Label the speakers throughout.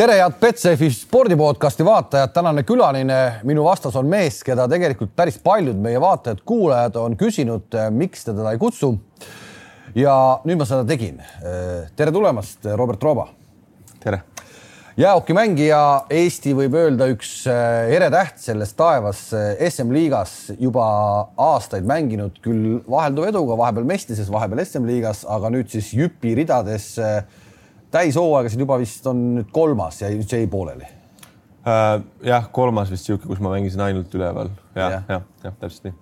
Speaker 1: tere, head Betsafe spordipodcasti vaatajad, tänane külaline minu vastas on mees, keda tegelikult päris paljud meie vaatajad-kuulajad on küsinud, miks te teda ei kutsu. ja nüüd ma seda tegin. tere tulemast, Robert Rooba.
Speaker 2: tere.
Speaker 1: jäähokimängija, Eesti võib öelda üks eretäht selles taevas SM-liigas juba aastaid mänginud, küll vahelduva eduga, vahepeal mestises, vahepeal SM-liigas, aga nüüd siis Jüpi ridades täishooaegasid juba vist on nüüd kolmas ja nüüd jäi pooleli
Speaker 2: äh,. jah, kolmas vist sihuke, kus ma mängisin ainult üleval ja, jah, jah, jah, täpselt nii.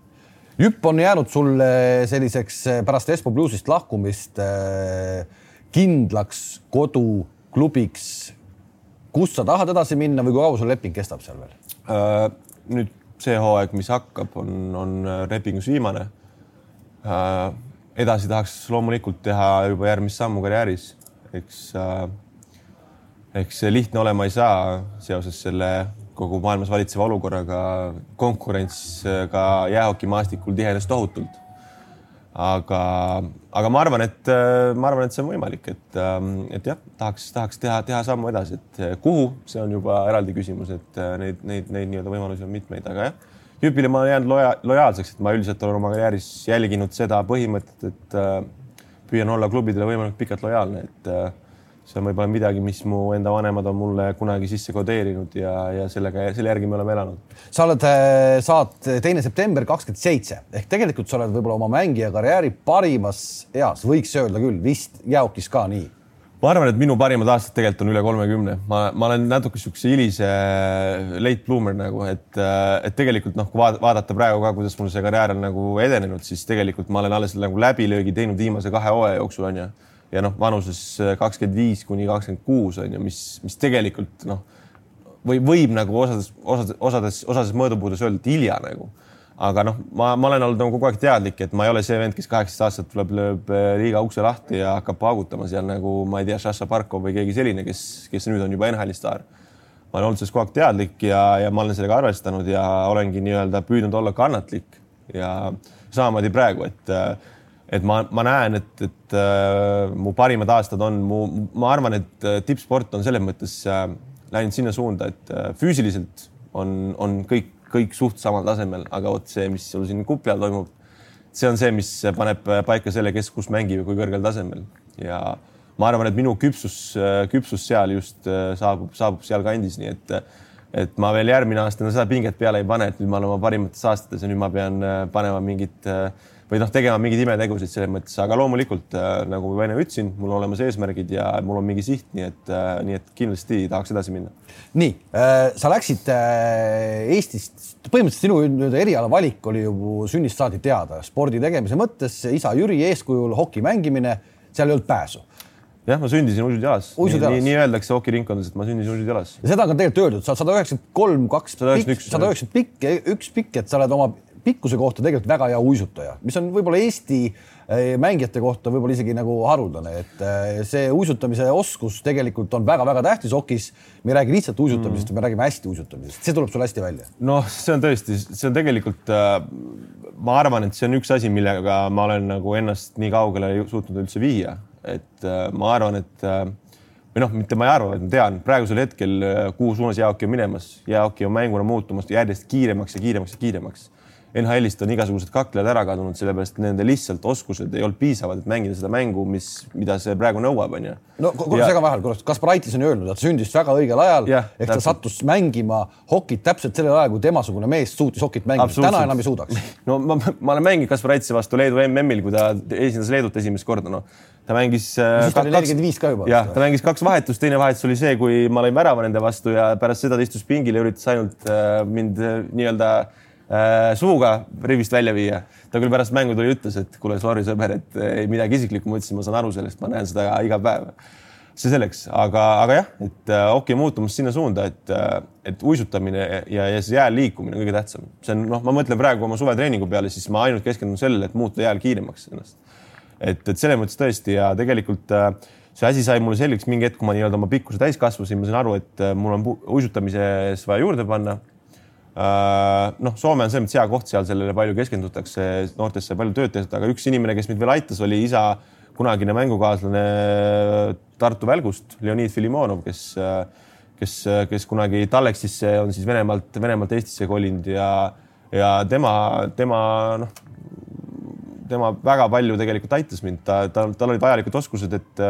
Speaker 1: Jüpp on jäänud sulle selliseks äh, pärast Espo Bluesist lahkumist äh, kindlaks koduklubiks. kus sa tahad edasi minna või kui kaua sul leping kestab seal veel
Speaker 2: äh,? nüüd see hooaeg, mis hakkab, on, on äh, lepingus viimane äh,. edasi tahaks loomulikult teha juba järgmist sammu karjääris eks äh,, eks see lihtne olema ei saa seoses selle kogu maailmas valitseva olukorraga. konkurents äh, ka jäähokimaastikul tihenes tohutult. aga, aga ma arvan, et äh, ma arvan, et see on võimalik, et, ähm, et jah, tahaks, tahaks teha, teha sammu edasi, et äh, kuhu, see on juba eraldi küsimus, et neid, neid, neid nii-öelda võimalusi on mitmeid, aga jah Jüpile ma olen jäänud loja, lojaalseks, et ma üldiselt olen oma karjääris jälginud seda põhimõtet, et püüan olla klubidele võimalikult pikalt lojaalne, et äh, see on võib-olla midagi, mis mu enda vanemad on mulle kunagi sisse kodeerinud ja, ja sellega, selle järgi me oleme elanud.
Speaker 1: sa oled, äh, saad teine september kakskümmend seitse ehk tegelikult sa oled võib-olla oma mängija karjääri parimas eas, võiks öelda küll, vist jäähokis ka nii
Speaker 2: ma arvan, et minu parimad aastad tegelikult on üle kolmekümne, ma, ma olen natuke siukse hilise late bloomer nagu, et, et tegelikult noh, kui vaadata praegu ka, kuidas mul see karjäär on nagu edenenud, siis tegelikult ma olen alles nagu läbilöögi teinud viimase kahe hooaja jooksul onju. ja noh, vanuses kakskümmend viis kuni kakskümmend kuus on ju, mis, mis tegelikult noh, või võib nagu osades, osades, osades, osades mõõdupuudes öelda, et hilja nagu aga noh, ma, ma olen olnud nagu kogu aeg teadlik, et ma ei ole see vend, kes kaheksateist aastat tuleb, lööb äh, liiga ukse lahti ja hakkab paugutama seal nagu ma ei tea, Šaša Barkov või keegi selline, kes, kes nüüd on juba NHL-i staar. ma olen olnud sellest kogu aeg teadlik ja, ja ma olen sellega arvestanud ja olengi nii-öelda püüdnud olla kannatlik ja samamoodi praegu, et äh, et ma, ma näen, et, et äh, mu parimad aastad on mu, ma arvan, et äh, tippsport on selles mõttes äh, läinud sinna suunda, et äh, füüsiliselt on, on kõik kõik suht samal tasemel, aga vot see, mis sul siin kupi all toimub, see on see, mis paneb paika selle, kes kus mängib ja kui kõrgel tasemel. Ja ma arvan, et minu küpsus, küpsus seal just äh, saabub, saabub sealkandis, nii et, et ma veel järgmine aasta seda pinget peale ei pane, et nüüd ma olen oma parimates aastates ja nüüd ma pean äh, panema mingit äh, või noh, tegema mingeid imetegusid selles mõttes, aga loomulikult äh, nagu ma enne ütlesin, mul on olemas eesmärgid ja mul on mingi siht, nii et äh,, nii et kindlasti tahaks edasi minna.
Speaker 1: nii äh,, sa läksid äh, Eestist, põhimõtteliselt sinu nii-öelda erialavalik oli ju sünnist saadi teada spordi tegemise mõttes, isa Jüri eeskujul hoki mängimine, seal ei olnud pääsu
Speaker 2: jah, ma sündisin uisud-jalas. nii, nii, nii öeldakse hokiringkondades, et ma sündisin uisud-jalas.
Speaker 1: ja seda on ka tegelikult öeldud, sa oled sada üheksakümmend kolm, kaks sada üheksakümmend pikk, üks pikk, et sa oled oma pikkuse kohta tegelikult väga hea uisutaja, mis on võib-olla Eesti eh, mängijate kohta võib-olla isegi nagu haruldane, et eh, see uisutamise oskus tegelikult on väga-väga tähtis hokis. me ei räägi lihtsalt uisutamisest mm., me räägime hästi uisutamisest, see tuleb sul hästi välja.
Speaker 2: noh, see on tõesti, see on tegelikult äh, ma arvan, et see on üks asi, millega ma olen nagu ennast nii kaugele suutnud üldse viia, et äh, ma arvan, et äh, või noh, mitte ma ei arva, vaid ma tean praegusel hetkel, kuhu suunas jäähoki on minemas, jäähoki on mänguna muutumas järjest kiiremaks ja kiiremaks ja kiiremaks NHL-ist on igasugused kaklejad ära kadunud, sellepärast et nende lihtsalt oskused ei olnud piisavad, et mängida seda mängu, mis, mida see praegu nõuab, onju.
Speaker 1: no korra segan vahele, korraks, Kaspar Aitis on öelnud, et sündis väga õigel ajal, ehk ta sattus mängima hokit täpselt sellel ajal, kui temasugune mees suutis hokit mängida, täna enam ei suudaks.
Speaker 2: no ma, ma olen mänginud Kaspar Aitise vastu Leedu MM-il, kui ta esindas Leedut esimest korda, noh ta mängis.
Speaker 1: siis ta oli nelikümmend viis ka juba.
Speaker 2: jah, ta mängis kaks vahetust, teine vahetus oli see, kui ma lõin värava nende vastu ja pärast seda ta istus pingil ja üritas ainult äh, mind äh, nii-öelda äh, äh, suuga rivist välja viia. ta küll pärast mängu tuli, ütles, et kuule, sorry sõber, et ei midagi isiklikku, ma ütlesin, ma saan aru sellest, ma näen seda iga päev. see selleks, aga, aga jah, et äh, hoki on muutumas sinna suunda, et, äh, et uisutamine ja, ja see jääl liikumine on kõige tähtsam. see on noh, ma mõtlen praegu oma suvetreeningu peale, siis ma ainult keskendun sellele, et muuta jääl kiiremaks ennast. et, et selles mõttes tõesti ja tegelikult äh, see asi sai mulle selgeks mingi hetk, kui ma nii-öelda oma pikkuse täis kasvasin, ma sain aru, et äh, mul on uisutamises vaja juurde panna Äh, noh, Soome on selles mõttes hea koht, seal sellele palju keskendutakse, noortesse palju tööd tehtud, aga üks inimene, kes mind veel aitas, oli isa kunagine mängukaaslane Tartu Välgust, Leonid Filimonov, kes, kes, kes kunagi Tallexisse on siis Venemaalt, Venemaalt Eestisse kolinud ja, ja tema, tema noh, tema väga palju tegelikult aitas mind, ta, ta, tal olid vajalikud oskused, et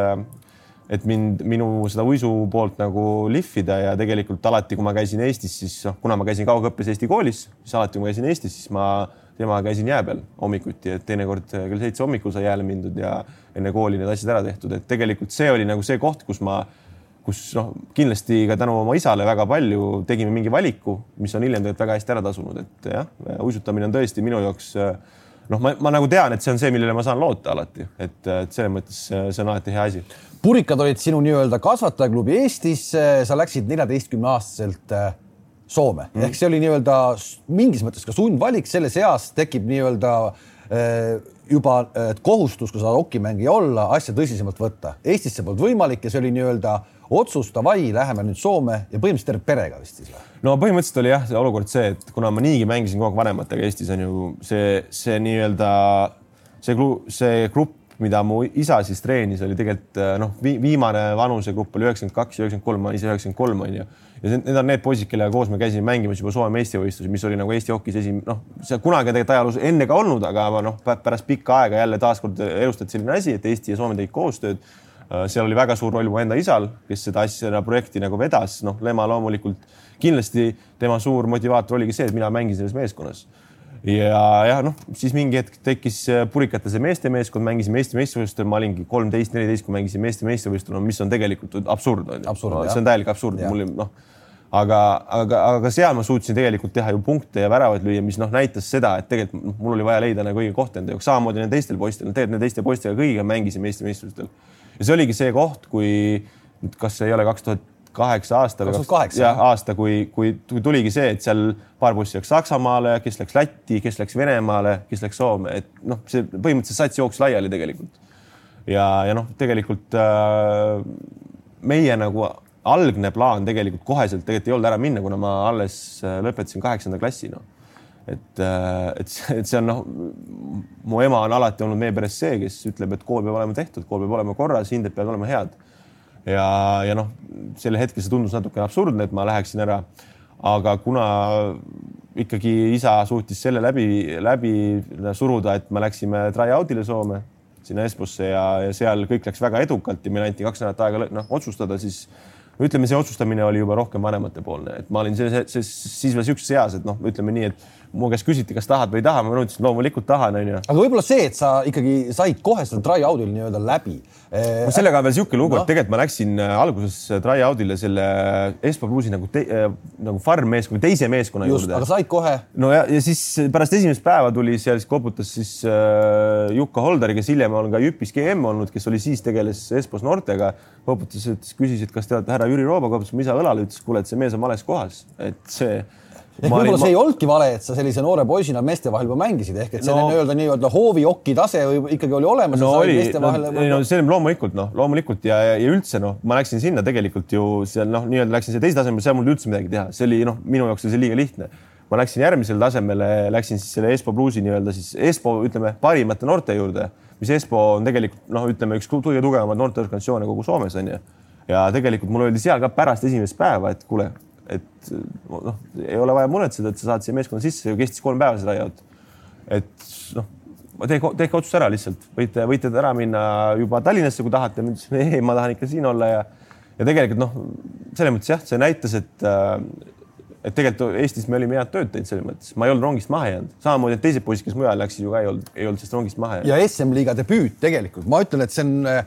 Speaker 2: et mind, minu seda uisu poolt nagu lihvida ja tegelikult alati, kui ma käisin Eestis, siis noh, kuna ma käisin kaugõppes Eesti koolis, siis alati, kui ma käisin Eestis, siis ma temaga käisin jää peal hommikuti, et teinekord kell seitse hommikul sai jääle mindud ja enne kooli need asjad ära tehtud, et tegelikult see oli nagu see koht, kus ma, kus noh, kindlasti ka tänu oma isale väga palju tegime mingi valiku, mis on hiljem tegelikult väga hästi ära tasunud, et jah, uisutamine on tõesti minu jaoks noh, ma, ma nagu tean, et see on see, millele ma saan loota alati, et, et selles mõttes see on alati hea asi.
Speaker 1: Purikad olid sinu nii-öelda kasvatajaklubi Eestis, sa läksid neljateistkümne aastaselt äh, Soome. Mm. ehk see oli nii-öelda mingis mõttes ka sundvalik, selles eas tekib nii-öelda äh, juba kohustus, kui sa okimängija olla, asja tõsisemalt võtta. Eestis see polnud võimalik ja see oli nii-öelda otsus, davai, läheme nüüd Soome ja põhimõtteliselt terve perega vist siis või?
Speaker 2: no põhimõtteliselt oli jah, see olukord see, et kuna ma niigi mängisin kogu aeg vanematega Eestis on ju see, see nii-öelda see, see grupp mida mu isa siis treenis, oli tegelikult äh, noh vi, viimane vanusegrupp oli üheksakümmend kaks üheksakümmend kolm, ma ise üheksakümmend kolm onju. ja need on need poisid, kellega koos me käisime mängimas juba Soome meistrivõistlusi, mis oli nagu Eesti hokis esim-, noh, see kunagi tegelikult ajaloos enne ka olnud, aga noh, pärast pikka aega jälle taaskord elustati selline asi, et Eesti ja Soome tegid koostööd. Äh, seal oli väga suur roll mu enda isal, kes seda asja, seda projekti nagu vedas, noh, Lema loomulikult kindlasti tema suur motivaator oligi see, et mina mängisin selles meeskonnas. Ja jah, noh, siis mingi hetk tekkis äh, Purikate see meestemeeskond, mängisime Eesti meistrivõistlustel, ma olingi kolmteist, neliteist, kui mängisime Eesti meistrivõistlustel, no mis on tegelikult absurd on ju. see on täielik absurd, mul noh, aga, aga, aga seal ma suutsin tegelikult teha ju punkte ja väravaid lüüa, mis noh, näitas seda, et tegelikult mul oli vaja leida nagu õige koht enda jaoks, samamoodi nendel teistel poistel, tegelikult nende teiste poistega kõigiga mängisime Eesti meistrivõistlustel. Ja see oligi see koht, kui kas see ei ole kaks tuhat kaheksa aasta
Speaker 1: või kaheksa
Speaker 2: jah, aasta, kui, kui tuligi see, et seal paar bussi läks Saksamaale, kes läks Lätti, kes läks Venemaale, kes läks Soome, et noh, see põhimõtteliselt sats jooksis laiali tegelikult. ja, ja noh, tegelikult äh, meie nagu algne plaan tegelikult koheselt tegelikult ei olnud ära minna, kuna ma alles äh, lõpetasin kaheksanda klassi, noh. Et, äh, et, et see on noh, mu ema on alati olnud meie peres see, kes ütleb, et kool peab olema tehtud, kool peab olema korras, hinded peavad olema head ja, ja noh, sel hetkel see tundus natukene absurdne, et ma läheksin ära. aga kuna ikkagi isa suutis selle läbi, läbi suruda, et me läksime try-out'ile Soome sinna Esposse ja, ja seal kõik läks väga edukalt ja meile anti kaks nädalat aega noh otsustada, siis ütleme, see otsustamine oli juba rohkem vanematepoolne, et ma olin see, siis veel sihukeses eas, et noh, ütleme nii, et mu käest küsiti, kas tahad või ei taha, ma ütlesin loomulikult tahan, onju.
Speaker 1: aga võib-olla see, et sa ikkagi said kohe seal try-out'il nii-öelda läbi
Speaker 2: no sellega on veel niisugune lugu no., et tegelikult ma läksin äh, alguses try-out'ile selle Espo Bluesi nagu te, nagu farm-meeskonna, teise meeskonna
Speaker 1: Just, juurde. aga said kohe?
Speaker 2: no ja, ja siis pärast esimest päeva tuli seal, siis koputas siis äh, Jukka Holdari, kes hiljem on ka Jüpis GM olnud, kes oli siis tegeles Espos noortega. koputas, et küsis, et kas te olete härra Jüri Rooba, koputas mu isa õlale, ütles, kuule, et see mees on vales kohas, et see
Speaker 1: võib-olla see ei olnudki vale, et sa sellise noore poisina meeste vahel juba mängisid, ehk et selline no, nii-öelda nii-öelda hooviokki tase või ikkagi oli olemas.
Speaker 2: no oli, no, ei no see loomulikult noh, loomulikult ja, ja, ja üldse noh, ma läksin sinna tegelikult ju seal noh, nii-öelda läksin siia teise tasemele, seal mul üldse midagi teha, see oli noh, minu jaoks oli see liiga lihtne. ma läksin järgmisele tasemele, läksin siis selle Espo Bluesi nii-öelda siis Espo ütleme parimate noorte juurde, mis Espo on tegelikult noh, ütleme üks kõige tugevamaid noorteorganisatsioone kogu Soomes on ju. ja tegelikult mul oli seal ka pärast esimest päeva, et kuule et noh, ei ole vaja muretseda, et sa saad siia meeskonna sisse, kestis kolm päeva see layout. et noh, tehke, tehke otsus ära lihtsalt, võite, võite ära minna juba Tallinnasse, kui tahate. ma ütlesin, ei, ma tahan ikka siin olla ja, ja tegelikult noh, selles mõttes jah, see näitas, et äh, et tegelikult Eestis me olime head tööd teinud selles mõttes, ma ei olnud rongist maha jäänud, samamoodi teised poisid, kes mujal läksid ju ka ei olnud, ei olnud sellest rongist maha
Speaker 1: jäänud. ja SM-liiga debüüt tegelikult, ma ütlen, et see on äh,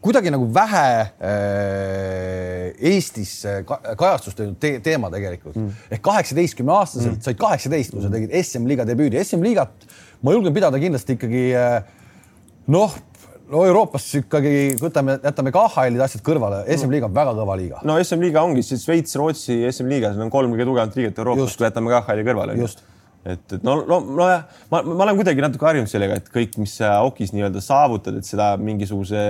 Speaker 1: kuidagi nagu vähe äh, Eestis kajastust leidnud te teema tegelikult mm. ehk kaheksateistkümne aastaselt mm. said kaheksateist, kui sa tegid SM-liiga debüüdi. SM-liigat ma julgen pidada kindlasti ikkagi äh, noh, no Euroopas ikkagi võtame, jätame KHL-id asjad kõrvale, SM-liiga on väga kõva liiga.
Speaker 2: no SM-liiga ongi siis Šveits, Rootsi SM-liigas, need on kolm kõige tugevamat liiget Euroopas, kui jätame KHL-i kõrvale. et, et no, no, nojah, ma, ma olen kuidagi natuke harjunud sellega, et kõik, mis sa okis nii-öelda saavutad, et seda mingisuguse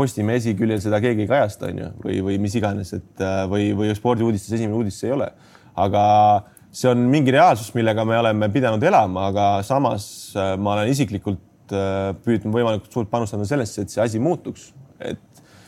Speaker 2: Postimehe esiküljel seda keegi ei kajasta, on ju, või, või mis iganes, et äh, või, või spordiuudistes esimene uudis see ei ole. aga see on mingi reaalsus, millega me oleme pidanud elama, aga samas äh, ma olen isiklikult äh, püüdnud võimalikult suurt panustada sellesse, et see asi muutuks. et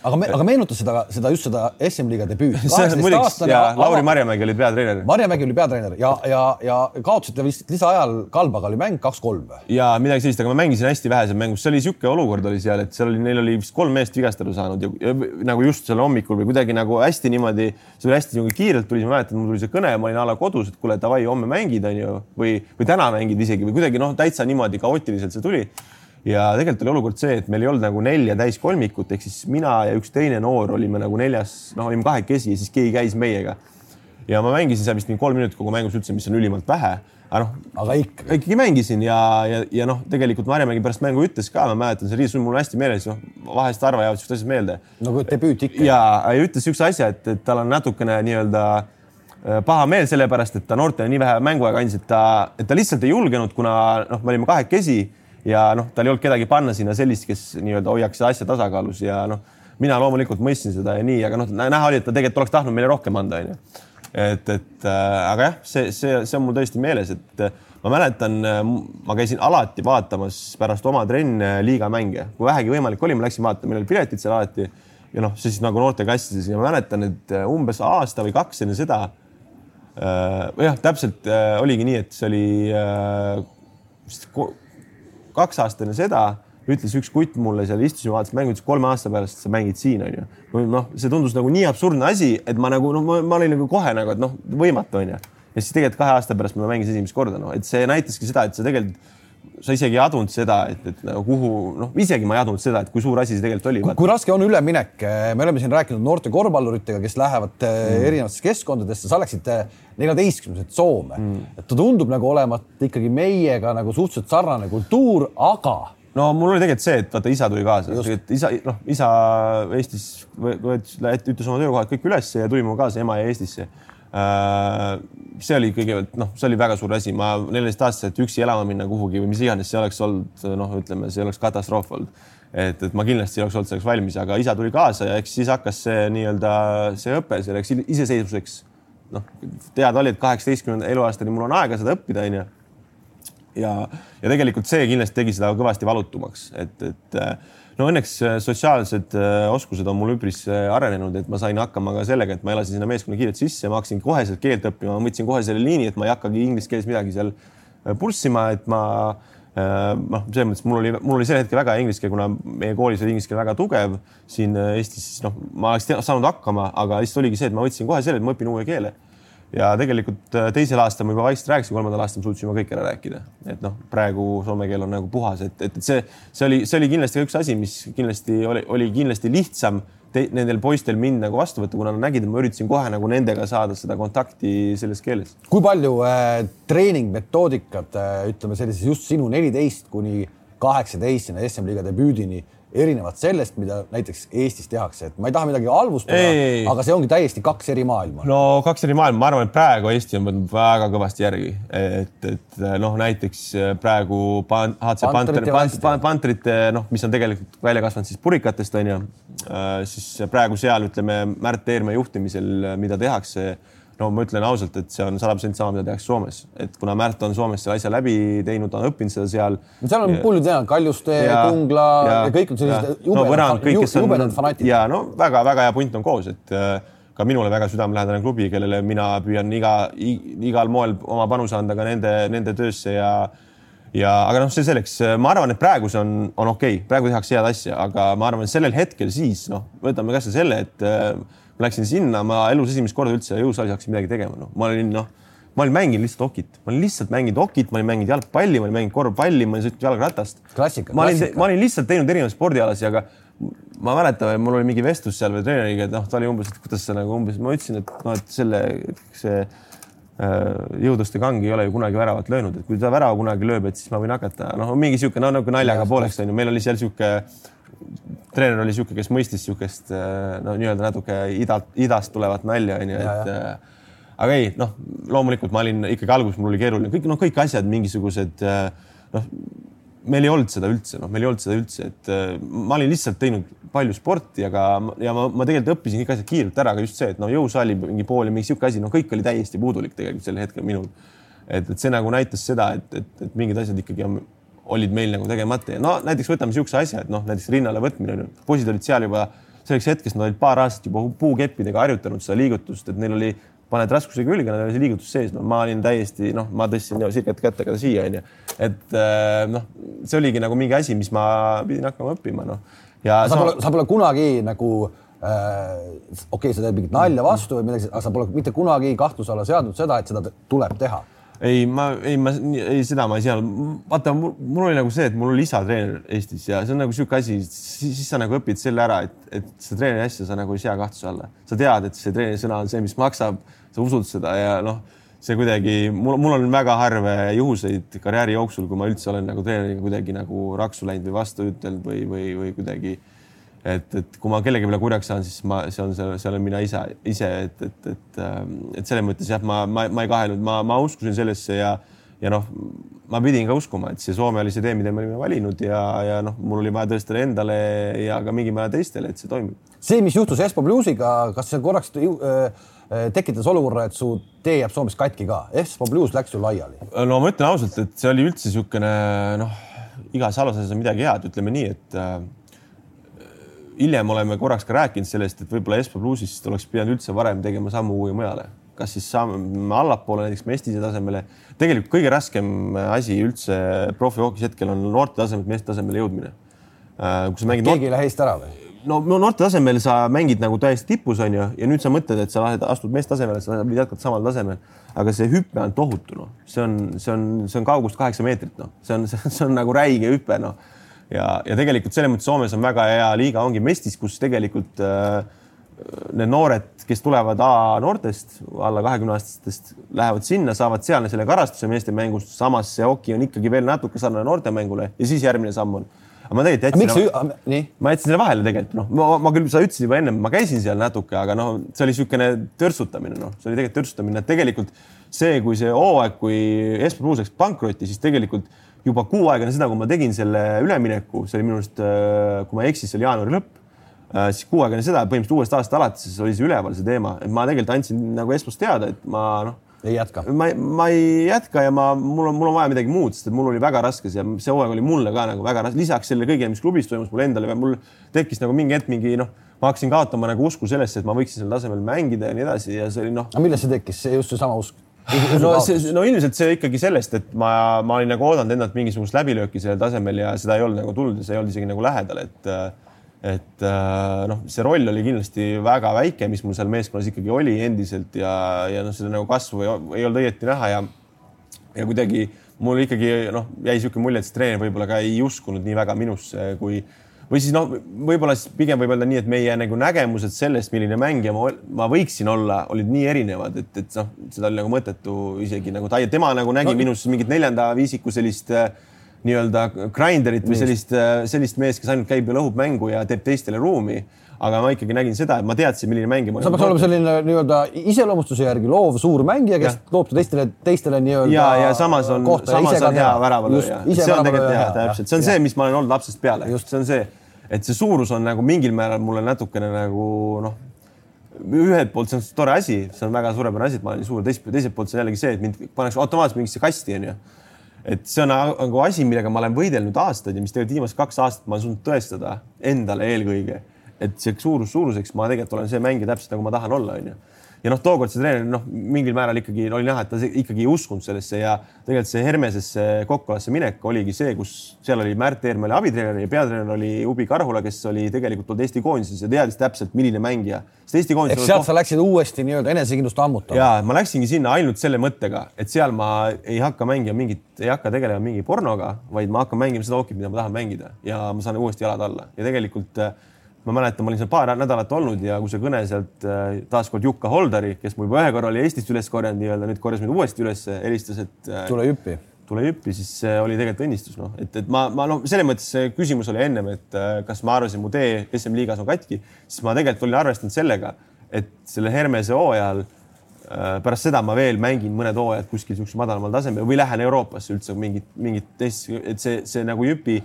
Speaker 1: aga me, aga meenuta seda, seda just seda SM-liiga debüüti.
Speaker 2: Lauri Marjamägi oli peatreener.
Speaker 1: Marjamägi oli peatreener ja, ja, ja kaotasite vist lisaajal Kalbaga oli mäng kaks-kolm või?
Speaker 2: ja midagi sellist, aga ma mängisin hästi vähe seal mängus, see oli niisugune olukord oli seal, et seal oli, neil oli vist kolm meest vigastada saanud ja, ja nagu just seal hommikul või kuidagi nagu hästi niimoodi, see oli hästi nagu kiirelt tuli, ma mäletan, mul tuli see kõne, ma olin a la kodus, et kuule, davai, homme mängid, onju, või, või täna mängid isegi või kuidagi noh, täitsa niimoodi kaootiliselt see tuli ja tegelikult oli olukord see, et meil ei olnud nagu nelja täiskolmikut, ehk siis mina ja üks teine noor olime nagu neljas, noh, olime kahekesi ja siis keegi käis meiega. ja ma mängisin seal vist mingi kolm minutit kogu mängus üldse, mis on ülimalt vähe. aga noh,
Speaker 1: aga ikka.
Speaker 2: ikkagi mängisin ja, ja, ja noh, tegelikult Marjamägi pärast mängu ütles ka, ma mäletan, see riis on mul hästi meeles, noh, vahest harva jäävad siuksed asjad meelde.
Speaker 1: nagu debüüt ikka.
Speaker 2: ja, ja ütles siukse asja, et, et tal on natukene nii-öelda äh, paha meel sellepärast, et ta noortele nii vähe mänguaega andis, et ta, et ta lihtsalt ei julgenud, kuna noh, me olime kahekesi ja noh, tal ei olnud kedagi panna sinna sellist, kes nii-öelda hoiaks asja tasakaalus ja noh, mina loomulikult mõistsin seda ja nii, aga noh, näha oli, et ta tegelikult oleks tahtnud meile rohkem anda, onju. et, et äh, aga jah, see, see, see on mul tõesti meeles, et äh, ma mäletan, äh, ma käisin alati vaatamas pärast oma trenne liigamänge, kui vähegi võimalik oli, ma läksin vaatama, meil oli piletid seal alati ja noh, see siis nagu noorteklassides ja ma mäletan, et umbes aasta või kaks enne seda äh,. jah, täpselt äh, oligi nii, et see oli äh, kaks aastat enne seda ütles üks kutt mulle seal, istusime, vaatasime mängu, ütles kolme aasta pärast sa mängid siin onju. noh, see tundus nagu nii absurdne asi, et ma nagu noh, ma olin nagu kohe nagu, et noh, võimatu onju. ja siis tegelikult kahe aasta pärast ma mängisin esimest korda, noh, et see näitaski seda, et sa tegelikult sa isegi ei adunud seda, et, et nagu kuhu, noh, isegi ma ei adunud seda, et kui suur asi see tegelikult oli.
Speaker 1: kui raske on üleminek, me oleme siin rääkinud noorte korvpalluritega, kes lähevad eh, mm. erinevatesse keskkondadesse, sa läksid eh, neljateistkümneselt Soome. Mm.. et ta tundub nagu olevat ikkagi meiega nagu suhteliselt sarnane kultuur, aga
Speaker 2: no mul oli tegelikult see, et vaata, isa tuli kaasa, et isa, noh, isa Eestis võttis, ütles oma töökohad kõik üles ja tuli minuga kaasa, ema jäi Eestisse. Äh, see oli kõigepealt noh, see oli väga suur asi, ma neljateistaastaselt üksi elama minna kuhugi või mis iganes, see oleks olnud noh, ütleme, see oleks katastroof olnud. et, et ma kindlasti ei oleks olnud selleks valmis, aga isa tuli kaasa ja eks siis hakkas see nii-öelda see õpe selleks iseseisvuseks. noh, teada oli, et kaheksateistkümnenda eluaastani mul on aega seda õppida, onju. ja, ja tegelikult see kindlasti tegi seda kõvasti valutumaks, et, et no õnneks äh, sotsiaalsed äh, oskused on mul üpris äh, arenenud, et ma sain hakkama ka sellega, et ma elasin sinna meeskonna kiirelt sisse, ma hakkasin koheselt keelt õppima, ma võtsin kohe selle liini, et ma ei hakkagi inglise keeles midagi seal pulssima, et ma noh, selles mõttes mul oli, mul oli sel hetkel väga inglise keel, kuna meie koolis oli inglise keel väga tugev siin Eestis, siis noh, ma oleks saanud hakkama, aga lihtsalt oligi see, et ma võtsin kohe selle, et ma õpin uue keele ja tegelikult äh, teisel aastal ma juba vaikselt rääkisin, kolmandal aastal suutsime kõik ära rääkida, et noh, praegu soome keel on nagu puhas, et, et see, see oli, see oli kindlasti üks asi, mis kindlasti oli, oli kindlasti lihtsam te, nendel poistel mind nagu vastu võtta, kuna nad nägid, et ma üritasin kohe nagu nendega saada seda kontakti selles keeles.
Speaker 1: kui palju äh, treeningmetoodikat äh,, ütleme sellises just sinu neliteist kuni kaheksateist sinna SM-liiga debüüdini erinevad sellest, mida näiteks Eestis tehakse, et ma ei taha midagi halvustada, aga see ongi täiesti kaks eri maailma.
Speaker 2: no kaks eri maailma, ma arvan, et praegu Eesti on võtnud väga kõvasti järgi, et, et noh, näiteks praegu HC Pantrite, Pantrite, Pantrite, noh, mis on tegelikult välja kasvanud siis purikatest on ju, äh, siis praegu seal ütleme Märt Eermäe juhtimisel, mida tehakse no ma ütlen ausalt, et see on sada protsenti sama, mida tehakse Soomes, et kuna Märt on Soomes selle asja läbi teinud, on õppinud seda seal.
Speaker 1: seal on palju teha, Kaljuste, Kungla ja, ja kõik on sellised jubedad no, fanatid.
Speaker 2: ja no väga-väga hea punt on koos, et äh, ka minule väga südamelähedane klubi, kellele mina püüan iga, igal moel oma panuse anda ka nende, nende töösse ja ja aga noh, see selleks, ma arvan, et praegu see on, on okei okay., praegu tehakse head asja, aga ma arvan, et sellel hetkel siis noh, võtame kasvõi selle, et äh, läksin sinna, ma elus esimest korda üldse jõusaalis hakkasin midagi tegema, noh, ma olin noh, ma olin mänginud lihtsalt okit, ma olin lihtsalt mänginud okit, ma olin mänginud jalgpalli, ma olin mänginud korvpalli, ma olin sõitnud jalgratast. ma olin, ma olin lihtsalt teinud erinevaid spordialasid, aga ma mäletan, mul oli mingi vestlus seal või treeneriga, et noh, ta oli umbes, et kuidas sa nagu umbes, ma ütlesin, et noh, et selle, see äh, jõuduste kang ei ole ju kunagi väravat löönud, et kui ta värava kunagi lööb, et siis ma võin hakata, noh, mingi sihuke, no nagu naljaga pooleks onju, meil oli seal sihuke treener oli niisugune, kes mõistis niisugust äh, no nii-öelda natuke ida, idast tulevat nalja onju, et. Äh, aga ei, noh, loomulikult ma olin ikkagi alguses, mul oli keeruline, kõik noh, kõik asjad mingisugused äh, noh, meil ei olnud seda üldse, noh, meil ei olnud seda üldse, et ma olin lihtsalt teinud palju sporti, aga ja ma, ma tegelikult õppisin kõik asjad kiirelt ära, aga just see, et no jõusaali mingi pool ja mingi sihuke asi, no kõik oli täiesti puudulik tegelikult sel hetkel minul. et, et see nagu näitas seda, et, et, et mingid asjad ikkagi on olid meil nagu tegemata. Ja no näiteks võtame niisuguse asja, et noh, näiteks rinnale võtmine, poisid olid seal juba selleks hetkeks nad olid paar aastat juba puukeppidega harjutanud seda liigutust, et neil oli, paned raskuse külge, neil oli see liigutus sees, no ma olin täiesti noh, ma tõstsin siirkat kätega siia onju, et äh, noh, see oligi nagu mingi asi, mis ma pidin hakkama õppima, noh.
Speaker 1: ja sa pole, sa pole kunagi nagu äh, okei okay,, sa teed mingit nalja vastu või midagi, aga sa pole mitte kunagi kahtluse alla seadnud seda, et seda tuleb teha
Speaker 2: ei, ma ei, ma ei, seda ma ei sea. vaata, mul oli nagu see, et mul oli isatreener Eestis ja see on nagu sihuke asi, siis sa nagu õpid selle ära, et, et seda treeneri asja sa nagu ei sea kahtluse alla. sa tead, et see treeneri sõna on see, mis maksab, sa usud seda ja noh, see kuidagi mul, mul on väga harve juhuseid karjääri jooksul, kui ma üldse olen nagu treeneriga kuidagi nagu raksu läinud või vastu ütelnud või, või, või kuidagi et, et kui ma kellegi peale kurjaks saan, siis ma, see on, see olen mina ise, ise, et, et, et, ähm, et selles mõttes jah, ma, ma, ma ei kahelnud, ma, ma uskusin sellesse ja, ja noh, ma pidin ka uskuma, et see Soome oli see tee, mida me olime valinud ja, ja noh, mul oli vaja tõestada endale ja ka mingil määral teistele, et see toimib.
Speaker 1: see, mis juhtus Espo Bluesiga, kas see korraks äh, tekitas olukorra, et su tee jääb Soomes katki ka? Espo Blues läks ju laiali.
Speaker 2: no ma ütlen ausalt, et see oli üldse niisugune noh, igas asjas on midagi head, ütleme nii, et äh, hiljem oleme korraks ka rääkinud sellest, et võib-olla Espo plussist oleks pidanud üldse varem tegema sammu kuhugi mujale, kas siis saame allapoole näiteks Mestise tasemele. tegelikult kõige raskem asi üldse profihookis hetkel on noorte tasemelt meeste tasemele jõudmine.
Speaker 1: Äh, kui sa mängid. keegi ei lähe eest ära või?
Speaker 2: no, no noorte tasemel sa mängid nagu täiesti tipus on ju, ja nüüd sa mõtled, et sa lähed, astud meeste tasemele, sa jätkata samal tasemel, aga see hüpe on tohutu, noh, see on, see on, see on kaugust kaheksa meetrit, noh, see on, see on nagu räige hüpe, noh ja, ja tegelikult selles mõttes Soomes on väga hea liiga, ongi Mestis, kus tegelikult äh, need noored, kes tulevad A noortest, alla kahekümne aastastest, lähevad sinna, saavad seal selle karastuse meeste mängust, samas see hoki on ikkagi veel natuke sarnane noortemängule ja siis järgmine samm on aga ma tegelikult jätsin,
Speaker 1: no, nii?
Speaker 2: ma jätsin selle vahele tegelikult noh, ma, ma küll, sa ütlesid juba ennem, ma käisin seal natuke, aga noh, see oli niisugune törtsutamine, noh, see oli tegelikult törtsutamine, et tegelikult see, kui see hooaeg, kui Espo Blues läks pankrotti, siis tegelikult juba kuu aega enne seda, kui ma tegin selle ülemineku, see oli minu arust, äh, kui ma ei eksi, see oli jaanuari lõpp, äh, siis kuu aega enne seda, põhimõtteliselt uuest aastast alates oli see üleval, see teema, et ma tegelikult andsin nagu Espos teada, et ma noh.
Speaker 1: ei jätka?
Speaker 2: ma, ma ei jätka ja ma, mul on, mul on vaja midagi muud, sest et mul oli väga raske see, see hooaeg oli mulle ka nagu väga raske, lisaks sellele kõigele, mis klubis toimus mul endale, mul tekkis nagu mingi hetk mingi noh, ma hakkasin kaotama nagu usku sellesse, et ma võiksin sel tasemel mängida ja nii edasi ja see oli noh.
Speaker 1: aga millest see tekkis, see just seesama usk?
Speaker 2: No see, no ilmselt see ikkagi sellest, et ma, ma olin nagu oodanud endalt mingisugust läbilööki sellel tasemel ja seda ei olnud nagu tulnud ja see ei olnud isegi nagu lähedal, et et noh, see roll oli kindlasti väga väike, mis mul seal meeskonnas ikkagi oli endiselt ja, ja noh, seda nagu kasvu ei, ei olnud õieti näha ja ja kuidagi mul ikkagi noh, jäi niisugune mulje, et see treener võib-olla ka ei uskunud nii väga minusse, kui või siis noh, võib-olla siis pigem võib öelda nii, et meie nagu nägemused sellest, milline mängija ma, ma võiksin olla, olid nii erinevad, et, et noh, seda oli nagu mõttetu isegi nagu ta, tema nagu nägi no. minus mingit neljanda viisiku sellist äh, nii-öelda grinderit või sellist, äh, sellist meest, kes ainult käib ja lõhub mängu ja teeb teistele ruumi aga ma ikkagi nägin seda, et ma teadsin, milline mängija ma
Speaker 1: sa peaks olema selline nii-öelda iseloomustuse järgi loov suur mängija, kes ja. loob teistele, teistele nii-öelda.
Speaker 2: ja, ja samas on, samas on hea väravalööja. see on tegelikult hea, täpselt, see on ja. see, mis ma olen olnud lapsest peale, see on see et see suurus on nagu mingil määral mulle natukene nagu noh, ühelt poolt see on tore asi, see on väga suurepärane asi, et ma olen suur, teiselt, teiselt poolt see on jällegi see, et mind pannakse automaatselt mingisse kasti, onju. et see on nagu asi, millega ma olen võidelnud aastaid ja mis tegelikult viimased kaks aastat ma olen suutnud tõestada endale eelkõige, et see suurus suuruseks ma tegelikult olen see mängija täpselt nagu ma tahan olla, onju ja noh, tookord see treener noh, mingil määral ikkagi oli näha, et ta ikkagi ei uskunud sellesse ja tegelikult see Hermesesse Kokkolasse minek oligi see, kus seal oli Märt Eermäe oli abitreener ja peatreener oli Ubi Karhula, kes oli tegelikult olnud Eesti koondises ja teadis täpselt, milline mängija.
Speaker 1: sest Eesti koondis. sealt sa läksid uuesti nii-öelda enesekindlust ammutama.
Speaker 2: ja ma läksingi sinna ainult selle mõttega, et seal ma ei hakka mängima mingit, ei hakka tegelema mingi pornoga, vaid ma hakkan mängima seda hokit, mida ma tahan mängida ja ma saan uuesti jalad alla ja tegelikult äh, ma mäletan, ma olin seal paar nädalat olnud ja kui see kõne sealt äh, taaskord Jukka Holdari, kes mul juba ühe korra oli Eestist üles korjanud nii-öelda, nüüd korjas mind uuesti üles, helistas, et
Speaker 1: äh, tule hüppi.
Speaker 2: tule hüppi, siis see oli tegelikult õnnistus, noh, et, et ma, ma noh, selles mõttes see küsimus oli ennem, et äh, kas ma arvasin, mu tee SM-liigas on katki, siis ma tegelikult olin arvestanud sellega, et selle Hermese hooajal pärast seda ma veel mängin mõned hooajad kuskil niisugusel madalamal tasemel või lähen Euroopasse üldse mingit, mingit teist, et see, see nagu Jüpi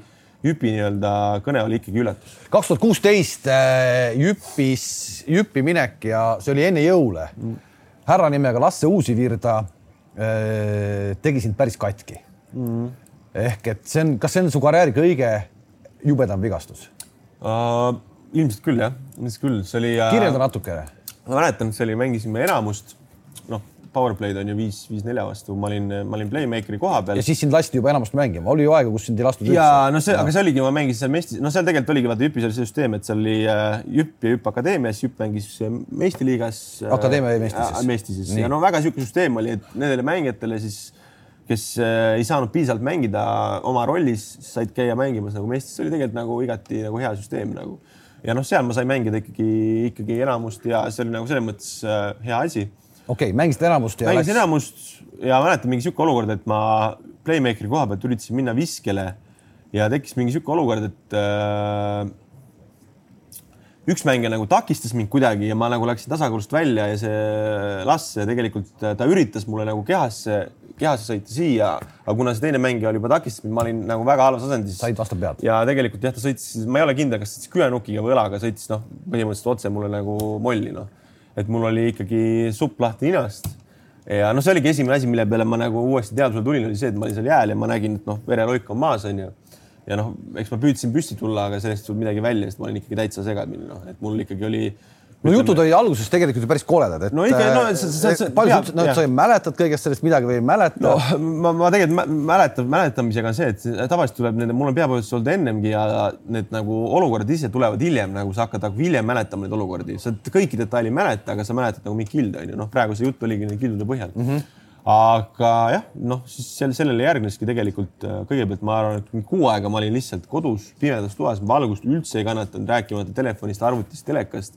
Speaker 2: Jüpi nii-öelda kõne oli ikkagi üllatus.
Speaker 1: kaks tuhat kuusteist äh, Jüpis, Jüpi minek ja see oli enne jõule mm.. härra nimega Lasse Uusivirda äh, tegi sind päris katki mm.. ehk et see on, kas see on su karjääri kõige jubedam vigastus
Speaker 2: uh,? ilmselt küll jah, ilmselt küll, see oli.
Speaker 1: kirjelda natukene.
Speaker 2: ma mäletan, see oli, mängisime enamust, noh powerplay'd on ju viis, viis nelja vastu, ma olin, ma olin playmaker'i koha peal.
Speaker 1: ja siis sind lasti juba enamasti mängima, oli ju aega, kus sind ei lastud
Speaker 2: üldse. ja no see, aga see oligi, ma mängisin seal Mestis, no seal tegelikult oligi vaata Jüpis oli see süsteem, et seal oli äh, Jüpp ja Jüpp Akadeemias, Jüpp mängis äh, Eesti liigas
Speaker 1: äh,. Akadeemia jäi Mestis
Speaker 2: siis? Mestis siis ja no väga niisugune süsteem oli, et nendele mängijatele siis kes äh, ei saanud piisavalt mängida oma rollis, said käia mängimas nagu Mestis, see oli tegelikult nagu igati nagu hea süsteem nagu. ja noh, seal ma sain mängida ikkagi, ikkagi enamust ja see oli nagu selles mõttes äh, hea asi
Speaker 1: okei okay,, mängisid enamust
Speaker 2: ja mängisin läks... enamust ja mäletan mingi sihuke olukord, et ma playmaker'i koha pealt üritasin minna viskele ja tekkis mingi sihuke olukord, et äh, üks mängija nagu takistas mind kuidagi ja ma nagu läksin tasakaalust välja ja see Lasse tegelikult ta üritas mulle nagu kehasse, kehasse sõita siia, aga kuna see teine mängija oli juba takistanud, ma olin nagu väga halvas asendis.
Speaker 1: said vastu pead.
Speaker 2: ja tegelikult jah, ta sõitis, ma ei ole kindel, kas sõitis küünukkiga või õlaga, sõitis noh, põhimõtteliselt otse mulle nagu molli noh et mul oli ikkagi supp lahti ninast. ja noh, see oligi esimene asi, mille peale ma nagu uuesti teadvusele tulin, oli see, et ma olin seal jääl ja ma nägin, et noh, vereloik on maas, onju. ja noh, eks ma püüdsin püsti tulla, aga sellest ei tulnud midagi välja, sest ma olin ikkagi täitsa segamini, noh, et mul ikkagi oli
Speaker 1: no jutud olid alguses tegelikult ju päris koledad, et.
Speaker 2: no ikka, no see, see, see.
Speaker 1: palju sa, no sa mäletad kõigest sellest midagi või ei mäleta?
Speaker 2: no ma, ma tegelikult mäletan, mäletamisega on see, et tavaliselt tuleb nende, mul on peapõhjus olnud ennemgi ja need nagu olukorrad ise tulevad hiljem, nagu sa hakkad nagu hiljem mäletama neid olukordi, sa kõiki detaile ei mäleta, aga sa mäletad nagu mingi kilde onju, noh, praegu see jutt oligi nende kildude põhjal mm. -hmm aga jah, noh, siis seal sellele järgneski tegelikult äh, kõigepealt ma arvan, et kuu aega ma olin lihtsalt kodus pimedas toas, valgust üldse ei kannatanud, rääkimata telefonist, arvutist, telekast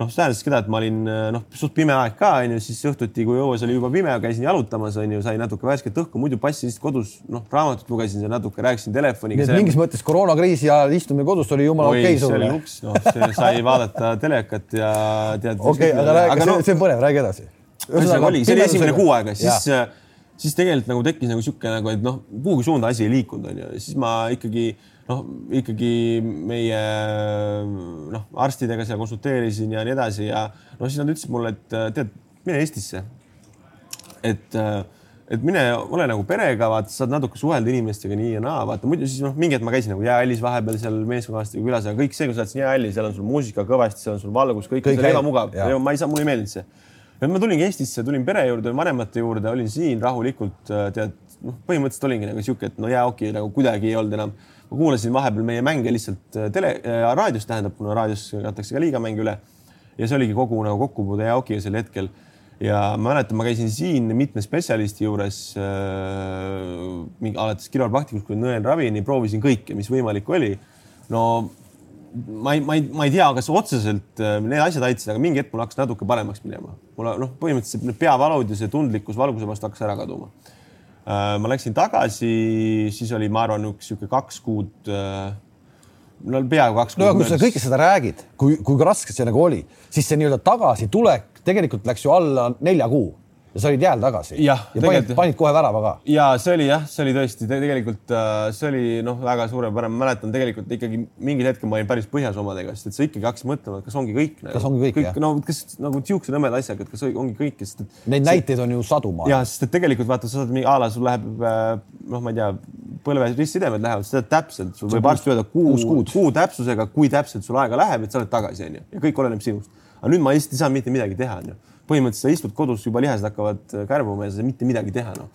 Speaker 2: noh, see tähendas seda, et ma olin noh, suht pime aeg ka onju, siis õhtuti, kui õues oli juba pime, käisin jalutamas onju, sain natuke värsket õhku, muidu passi lihtsalt kodus, noh, raamatut lugesin seal natuke, rääkisin telefoniga.
Speaker 1: nii et mingis mõttes koroonakriisi ajal istumine kodus oli jumala okei okay sulle.
Speaker 2: see oli luks, noh, sai vaadata telekat ja tead.
Speaker 1: okei aga räägi, see, see on põnev, räägi edasi.
Speaker 2: ühesõnaga oli, see oli esimene kuu aega, siis, siis tegelikult nagu tekkis nagu sihuke nagu, et noh, kuhugi suunda asi ei liikunud onju, siis ma ikkagi noh, ikkagi meie noh, arstidega seal konsulteerisin ja nii edasi ja noh, siis nad ütlesid mulle, et tead, mine Eestisse. et, et mine, ole nagu perega, vaata, saad natuke suhelda inimestega nii ja naa, vaata muidu siis noh, mingi hetk ma käisin nagu jäähallis vahepeal seal meeskonnakaaslastega külas, aga kõik see, kui sa oled siin jäähallis, seal on sul muusika kõvasti, seal on sul valgus, kõik, kõik on ebamugav. ma ei saa, mulle ei meeldinud see. et ma tulingi Eestisse, tulin pere juurde, vanemate juurde, olin siin rahulikult, tead, noh, põhimõtteliselt olingi nagu sihuke, et no okay,, nagu kuidagi ei olnud enam ma kuulasin vahepeal meie mänge lihtsalt äh, tele äh,, raadios tähendab, kuna raadios kantakse ka liigamänge üle. ja see oligi kogu nagu kokkupuude jaokiga sel hetkel. ja ma mäletan, ma käisin siin mitme spetsialisti juures äh,, alates kiropraktikust kuni nõelravini, proovisin kõike, mis võimalik oli. no ma ei, ma ei, ma ei tea, kas otseselt äh, need asjad aitasid, aga mingi hetk mul hakkas natuke paremaks minema. mul noh, põhimõtteliselt need peavalud ja see tundlikkus valguse vastu hakkas ära kaduma ma läksin tagasi, siis oli, ma arvan, üks sihuke kaks kuud. Äh, no peaaegu kaks
Speaker 1: kuud. no kui sa kõike seda räägid, kui, kui raske see nagu oli, siis see nii-öelda tagasitulek tegelikult läks ju alla nelja kuu ja sa olid jääl tagasi. ja, ja panid, panid kohe värava ka.
Speaker 2: ja see oli jah, see oli tõesti tegelikult äh, see oli noh, väga suurepärane, ma mäletan tegelikult ikkagi mingil hetkel ma olin päris põhjas omadega, sest et sa ikkagi hakkasid mõtlema, et kas ongi kõik
Speaker 1: nagu,. kas ongi kõik, kõik,
Speaker 2: no kas nagu siuksed nõmedad asjad, et kas ongi kõik, sest et.
Speaker 1: Neid näiteid on ju sadu maailmas.
Speaker 2: ja sest et tegelikult vaata, sa saad mingi a la sul läheb äh, noh, ma ei tea, põlve ristsidemed lähevad, sa tead täpselt, sul võib arst öelda kuu, kuu täpsusega, kui täpselt sul aega läheb, et sa oled tagasi onju ja kõik oleneb sinust. aga nüüd ma lihtsalt ei saa mitte midagi teha onju põhimõtteliselt sa istud kodus, juba lihased hakkavad äh, kärbuma ja sa mitte midagi teha, noh.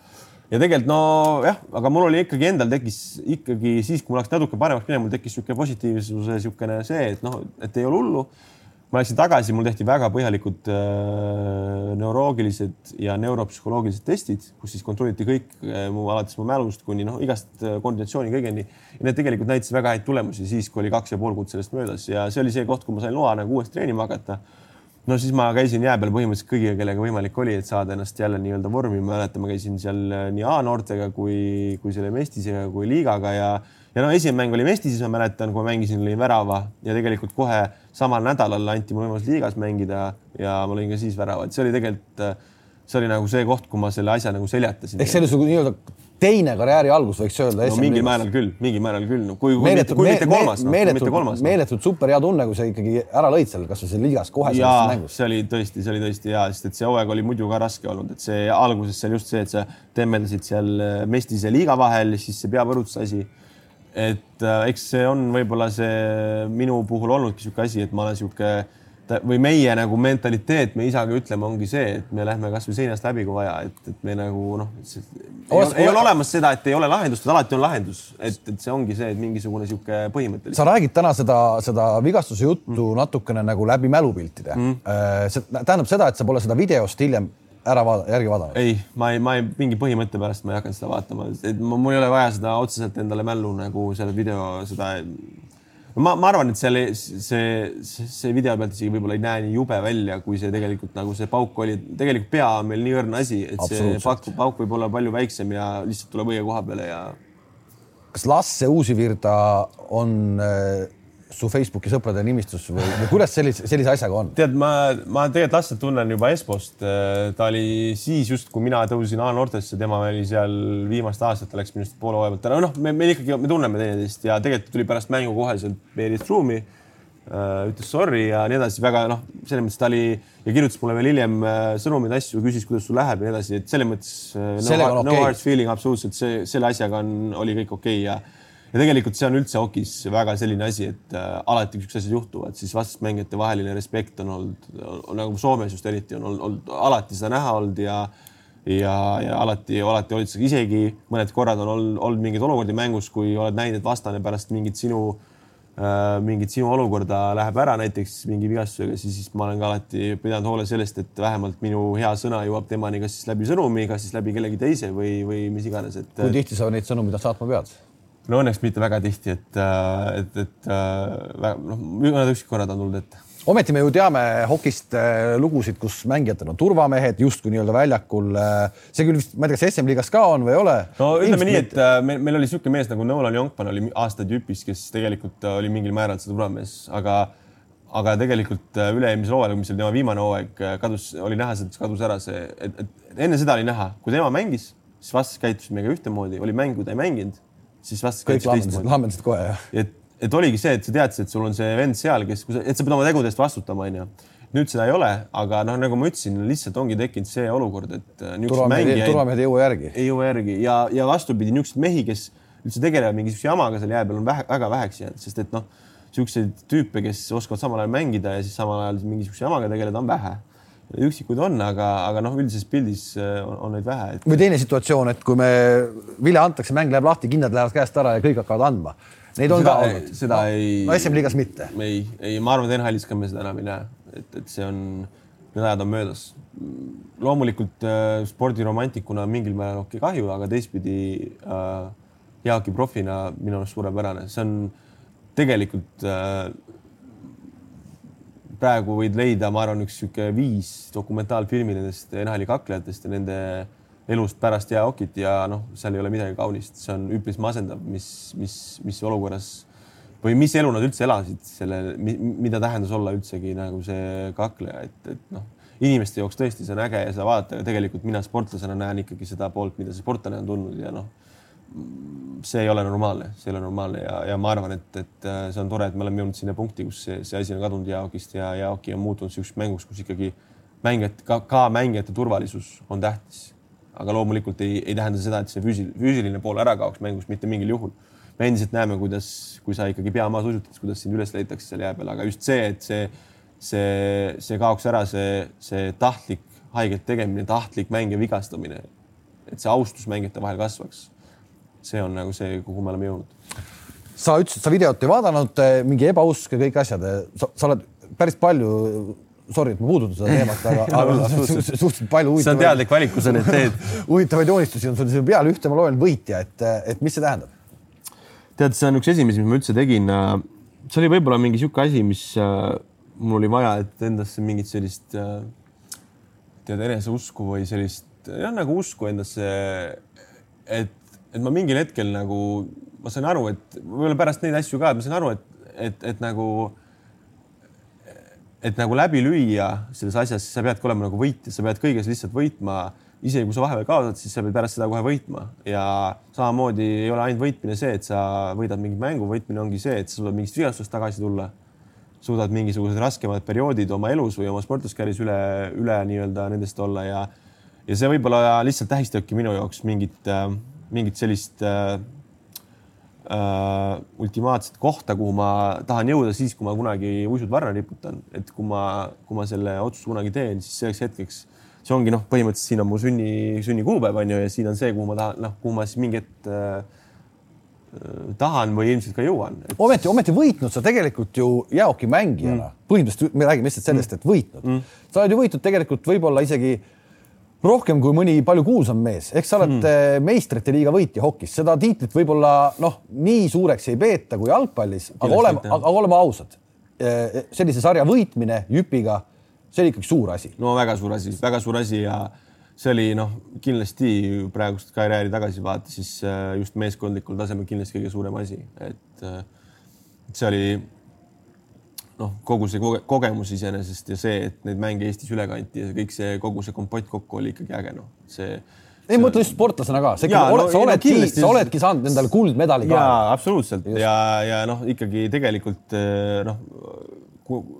Speaker 2: ja tegelikult nojah, aga mul oli ikkagi endal tekkis ikkagi siis, kui mul hakkas natuke paremaks minema, mul tekkis niisugune positiivsuse niisugune see, et noh, et ei ole hullu. ma läksin tagasi, mul tehti väga põhjalikud äh, neuroloogilised ja neuropsühholoogilised testid, kus siis kontrolliti kõik äh, mu alates mu mälust kuni noh, igast äh, koordinatsiooni kõigeni. ja need tegelikult näitasid väga häid tulemusi siis, kui oli kaks ja pool kuud sellest möödas ja see oli see koht, kui ma sain loa nagu uuesti treenima hakata no siis ma käisin jää peal põhimõtteliselt kõigiga, kellega võimalik oli, et saada ennast jälle nii-öelda vormi. ma mäletan, ma käisin seal äh, nii A-noortega kui, kui selle Mestisega kui liigaga ja, ja no esimene mäng oli Mestises, ma mäletan, kui ma mängisin, lõin värava ja tegelikult kohe samal nädalal anti mulle võimalus liigas mängida ja ma lõin ka siis värava, et see oli tegelikult, äh, see oli nagu see koht, kui ma selle asja nagu seljatasin.
Speaker 1: ehk see oli su nii-öelda teine karjääri algus, võiks öelda.
Speaker 2: no mingil määral küll, mingil määral küll no,, kui, kui meeletult, mitte, kui mitte kolmas no,.
Speaker 1: meeletult, meeletult super hea tunne, kui sa ikkagi ära lõid seal, kasvõi seal liigas kohe.
Speaker 2: jaa, see oli tõesti, see oli tõesti hea, sest et see hooaeg oli muidu ka raske olnud, et see alguses seal just see, et sa temmeldasid seal Mestise liiga vahel, siis see peapõrutus asi et äh, eks see on võib-olla see minu puhul olnudki niisugune asi, et ma olen niisugune või meie nagu mentaliteet, me isaga ütleme, ongi see, et me lähme kasvõi seinast läbi, kui vaja, et, et me nagu noh, ei, ei ole olemas seda, et ei ole lahendust, alati on lahendus, et, et see ongi see, et mingisugune niisugune põhimõte.
Speaker 1: sa räägid täna seda, seda vigastuse juttu mm. natukene nagu läbi mälupiltide mm.. see tähendab seda, et sa pole seda videost hiljem ära vaada, järgi vaadanud?
Speaker 2: ei, ma ei, ma ei, mingi põhimõtte pärast ma ei hakanud seda vaatama, et mul ei ole vaja seda otseselt endale mällu nagu selle video, seda. Ma, ma arvan, et seal see, see, see video pealt isegi võib-olla ei näe nii jube välja, kui see tegelikult nagu see pauk oli. tegelikult pea on meil nii õrn asi, et see pauk, pauk võib olla palju väiksem ja lihtsalt tuleb õige koha peale ja.
Speaker 1: kas Lasse Uusivirda on äh su Facebooki sõprade nimistus või, või kuidas sellise, sellise asjaga on?
Speaker 2: tead, ma, ma tegelikult Lasset tunnen juba Espost. ta oli siis just, kui mina tõusin A-noortesse, tema oli seal viimast aastat, ta läks minust poole hooaja pealt ära. noh, me, me ikkagi, me tunneme teineteist ja tegelikult tuli pärast mängu kohe sealt Berit Ruumi äh,. ütles sorry ja nii edasi, väga noh, selles mõttes ta oli ja kirjutas mulle veel hiljem äh, sõnumeid, asju, küsis, kuidas sul läheb ja nii edasi, et selles mõttes äh, no, no okay. hard feeling absoluutselt see, selle asjaga on, oli kõik okei okay ja ja tegelikult see on üldse hokis väga selline asi, et äh, alati, kui siuksed asjad juhtuvad, siis vastasmängijate vaheline respekt on olnud, nagu Soomes just eriti on olnud, olnud alati seda näha olnud ja ja, ja alati, alati olid isegi mõned korrad on olnud, olnud mingeid olukordi mängus, kui oled näinud, et vastane pärast mingit sinu äh,, mingit sinu olukorda läheb ära näiteks mingi vigastusega, siis, siis ma olen ka alati pidanud hoole sellest, et vähemalt minu hea sõna jõuab temani, kas siis läbi sõnumi, kas siis läbi kellegi teise või, või mis iganes, et.
Speaker 1: kui tihti sa neid sõnumeid saatma pead?
Speaker 2: No õnneks mitte väga tihti, et, äh, et, et äh, noh, mõned üksikkorrad on tulnud ette
Speaker 1: ometi me ju teame hokist äh, lugusid, kus mängijatel on turvamehed justkui nii-öelda väljakul. see küll vist, ma ei tea, kas SM-liigas ka on või ei ole?
Speaker 2: no ütleme nii, et meil, meil oli niisugune mees nagu Nolan Jonkman oli aastaid Jüpis, kes tegelikult oli mingil määral see turvamees, aga, aga tegelikult üle-eelmisel hooajal, mis oli tema viimane hooaeg, kadus, oli näha, kadus ära see, et, et enne seda oli näha, kui tema mängis, siis vastas käitus meiega ühtemoodi, oli mäng, kui ta ei mänginud siis vastas
Speaker 1: kõik lambendasid, lambendasid kohe, jah.
Speaker 2: et, et oligi see, et sa teadsid, et sul on see vend seal, kes, et sa pead oma tegude eest vastutama, onju. nüüd seda ei ole, aga noh, nagu ma ütlesin, lihtsalt ongi tekkinud see olukord, et
Speaker 1: äh, turvamehed, turvamehed ei jõua järgi.
Speaker 2: ei jõua järgi ja, ja vastupidi, niisuguseid mehi, kes üldse tegelevad mingisuguse jamaga seal jää peal, on vähe, väga väheks jäänud, sest et noh, niisuguseid tüüpe, kes oskavad samal ajal mängida ja siis samal ajal mingisuguse jamaga tegeleda, on vähe üksikuid on, aga, aga noh, üldises pildis äh, on, on neid vähe
Speaker 1: et.... või teine situatsioon, et kui me, vile antakse, mäng läheb lahti, kindad lähevad käest ära ja kõik hakkavad andma. Neid on
Speaker 2: seda,
Speaker 1: ka olnud.
Speaker 2: seda no, ei.
Speaker 1: no SM-liigas mitte.
Speaker 2: ei, ei, ma arvan, et NHL-is ka me seda enam ei näe, et, et see on, need ajad on möödas. loomulikult äh, spordiromantikuna mingil määral okei okay, kahju, aga teistpidi äh, Jaaki profina minu arust suurepärane, see on tegelikult äh, praegu võid leida, ma arvan, üks sihuke viis dokumentaalfilmi nendest NHL-i kaklejatest ja nende elust pärast jäähokit ja noh, seal ei ole midagi kaunist, see on üpris masendav, mis, mis, mis olukorras või mis elu nad üldse elasid, selle, mida tähendas olla üldsegi nagu see kakleja, et, et noh, inimeste jaoks tõesti see on äge ja seda vaadata, aga tegelikult mina sportlasena näen ikkagi seda poolt, mida see sportlane on tundnud ja noh see ei ole normaalne, see ei ole normaalne ja, ja ma arvan, et, et äh, see on tore, et me oleme jõudnud sinna punkti, kus see, see asi on kadunud jaokist ja jaoki on muutunud niisuguseks mänguks, kus ikkagi mängijad, ka, ka mängijate turvalisus on tähtis. aga loomulikult ei, ei tähenda seda, et see füüsil, füüsiline pool ära kaoks mängus mitte mingil juhul. me endiselt näeme, kuidas, kui sa ikkagi pea maas usutad, kuidas sind üles leitakse seal jää peal, aga just see, et see, see, see kaoks ära, see, see tahtlik haiget tegemine, tahtlik mängija vigastamine, et see austus mängijate vahel kasvaks see on nagu see, kuhu me oleme jõudnud.
Speaker 1: sa ütlesid, sa videot ei vaadanud, eh, mingi ebausk ja kõik asjad, sa, sa oled päris palju sorry, et ma puudutan seda teemat, aga, aga suhteliselt palju
Speaker 2: huvitavaid. see on teadlik valik, kui sa neid teed
Speaker 1: huvitavaid joonistusi on sul siin peal, ühte ma loen võitja, et, et mis see tähendab?
Speaker 2: tead, see on üks esimesi, mis ma üldse tegin. see oli võib-olla mingi sihuke asi, mis äh, mul oli vaja, et endasse mingit sellist äh, tead eneseusku või sellist jah, nagu usku endasse. et et ma mingil hetkel nagu, ma sain aru, et võib-olla pärast neid asju ka, et ma sain aru, et, et, et nagu, et nagu läbi lüüa selles asjas, sa peadki olema nagu võitja, sa pead kõiges lihtsalt võitma. isegi kui sa vahepeal kaotad, siis sa pead pärast seda kohe võitma ja samamoodi ei ole ainult võitmine see, et sa võidad mingit mängu, võitmine ongi see, et sa suudad mingist vigastusest tagasi tulla suudad mingisugused raskemad perioodid oma elus või oma sportlaskarjääris üle, üle nii-öelda nendest olla ja ja see võib-olla lihtsalt tähistabki minu jaoks mingit äh, mingit sellist äh, äh, ultimaatset kohta, kuhu ma tahan jõuda siis, kui ma kunagi uisud varra riputan, et kui ma, kui ma selle otsuse kunagi teen, siis selleks hetkeks see ongi noh, põhimõtteliselt siin on mu sünni, sünnikuupäev on ju ja siin on see, kuhu ma tahan, noh, kuhu ma siis mingi hetk äh, tahan või ilmselt ka jõuan.
Speaker 1: Et.... ometi, ometi võitnud sa tegelikult ju jäähokimängijana mm., põhimõtteliselt me räägime lihtsalt sellest, et võitnud. Mm.. sa oled ju võitnud tegelikult võib-olla isegi rohkem kui mõni palju kuulsam mees, ehk sa oled mm. meistrite liiga võitja hokis, seda tiitlit võib-olla noh, nii suureks ei peeta kui jalgpallis, aga oleme, aga oleme ausad. Äh, sellise sarja võitmine Jüpiga, see oli ikkagi suur asi.
Speaker 2: no väga suur asi, väga suur asi ja see oli noh, kindlasti praegust karjääri tagasi vaata, siis just meeskondlikul tasemel kindlasti kõige suurem asi, et see oli noh, kogu see koge kogemus iseenesest ja see, et neid mänge Eestis üle kanti ja kõik see kogu see kompott kokku oli ikkagi äge, noh, see
Speaker 1: ei, ma mõtlen just sportlasena ka, sa, oled, no, sa oledki no,, sa oledki saanud endale kuldmedali
Speaker 2: ka. jaa, absoluutselt just. ja, ja noh, ikkagi tegelikult äh, noh,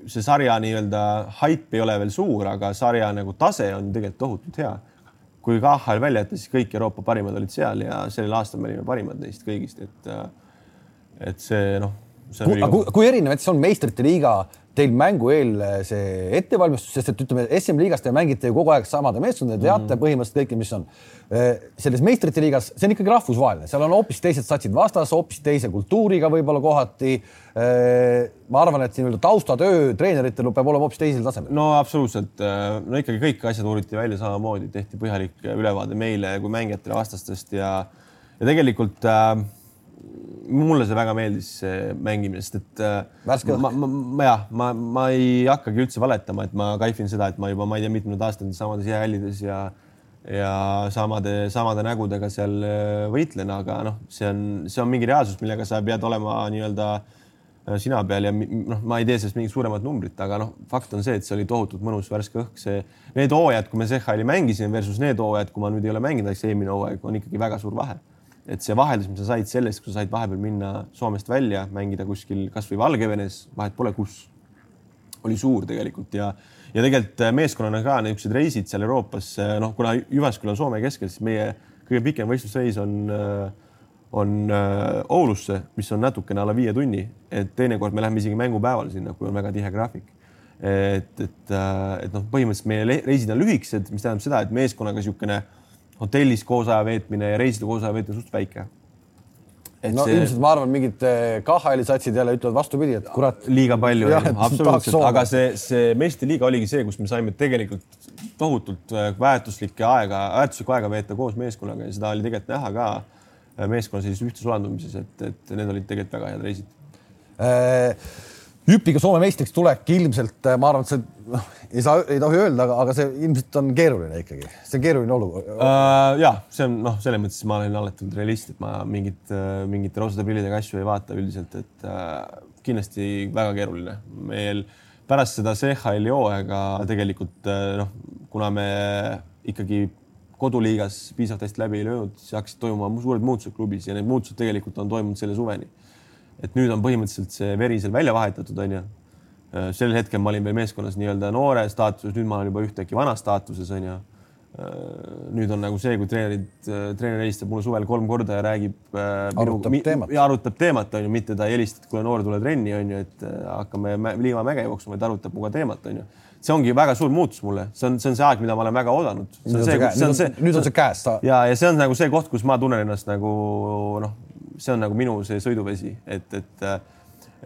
Speaker 2: see sarja nii-öelda haip ei ole veel suur, aga sarja nagu tase on tegelikult tohutult hea kui KHL välja jätta, siis kõik Euroopa parimad olid seal ja sellel aastal me olime parimad neist kõigist, et et see noh.
Speaker 1: Kui, kui, kui erinev, et see on meistrite liiga teil mängu eel see ettevalmistus, sest et ütleme, SM-liigas te mängite ju kogu aeg samade meeskondadega, teate mm -hmm. põhimõtteliselt kõike, mis on. selles meistrite liigas, see on ikkagi rahvusvaheline, seal on hoopis teised satsid vastas, hoopis teise kultuuriga võib-olla kohati. ma arvan, et nii-öelda taustatöö treeneritel peab olema hoopis teisel tasemel.
Speaker 2: no absoluutselt, no ikkagi kõik asjad uuriti välja samamoodi, tehti põhjalik ülevaade meile kui mängijatele vastastest ja, ja tegelikult äh, mulle see väga meeldis mängimine, sest et äh,
Speaker 1: Värske
Speaker 2: ma, ma, ma jah, ma, ma ei hakkagi üldse valetama, et ma kaifin seda, et ma juba, ma ei tea, mitmendat aastat samades jäähallides ja ja samade, samade nägudega seal äh, võitlen, aga noh, see on, see on mingi reaalsus, millega sa pead olema nii-öelda äh, sina peal ja noh, ma ei tee sellest mingit suuremat numbrit, aga noh, fakt on see, et see oli tohutult mõnus värske õhk, see, need hooajad, kui me CHL-i mängisime versus need hooajad, kui ma nüüd ei ole mänginud, eks eelmine hooaeg on ikkagi väga suur vahe et see vaheldus, mis sa said sellest, kui sa said vahepeal minna Soomest välja, mängida kuskil kasvõi Valgevenes, vahet pole, kus, oli suur tegelikult ja, ja tegelikult äh, meeskonnana ka niisugused reisid seal Euroopas, äh, noh, kuna Jyvaskyl on Soome keskel, siis meie kõige pikem võistlusreis on, äh, on Oulusse, mis on natukene alla viie tunni, et teinekord me läheme isegi mängupäeval sinna, kui on väga tihe graafik. et, et, et noh, põhimõtteliselt meie reisid on lühikesed, mis tähendab seda, et meeskonnaga niisugune hotellis koos aja veetmine ja reisida koos aja veetmine suht väike.
Speaker 1: Et no see... ilmselt ma arvan, mingid eh, KHL-i satsid jälle ütlevad vastupidi, et kurat.
Speaker 2: liiga palju, absoluutselt, aga see, see meistrite liiga oligi see, kus me saime tegelikult tohutult eh, väärtuslikke aega, väärtuslikku aega veeta koos meeskonnaga ja seda oli tegelikult näha ka eh, meeskonna sellises ühtses sulandumises, et, et need olid tegelikult väga head reisid
Speaker 1: äh Jüpiga Soome meistriks tulek ilmselt, ma arvan, et see noh, ei saa, ei tohi öelda, aga, aga see ilmselt on keeruline ikkagi, see on keeruline olukord
Speaker 2: uh,. ja see on noh, selles mõttes ma olen alati olnud realist, et ma mingit, äh, mingite roosade pillidega asju ei vaata üldiselt, et uh, kindlasti väga keeruline. meil pärast seda CHL-i hooaega tegelikult noh, kuna me ikkagi koduliigas piisavalt hästi läbi ei löönud, siis hakkasid toimuma suured muutused klubis ja need muutused tegelikult on toimunud selle suveni et nüüd on põhimõtteliselt see veri seal välja vahetatud, onju. Äh, sel hetkel ma olin veel meeskonnas nii-öelda noore staatuses, nüüd ma olen juba ühtäkki vana staatuses, onju. Äh, nüüd on nagu see, kui treenerid, äh, treener helistab mulle suvel kolm korda ja räägib.
Speaker 1: arutab minu, teemat.
Speaker 2: ja arutab teemat, onju, mitte ta ei helista, et kuule, noor, tule trenni, onju, et hakkame liivamäge jooksma, vaid arutab minuga teemat, onju see ongi väga suur muutus mulle, see on, see on see aeg, mida ma olen väga oodanud.
Speaker 1: nüüd on see, see, see, see, nüüd on see käes.
Speaker 2: ja, ja see on nagu see koht, kus ma tunnen ennast nagu noh, see on nagu minu see sõiduvesi, et, et,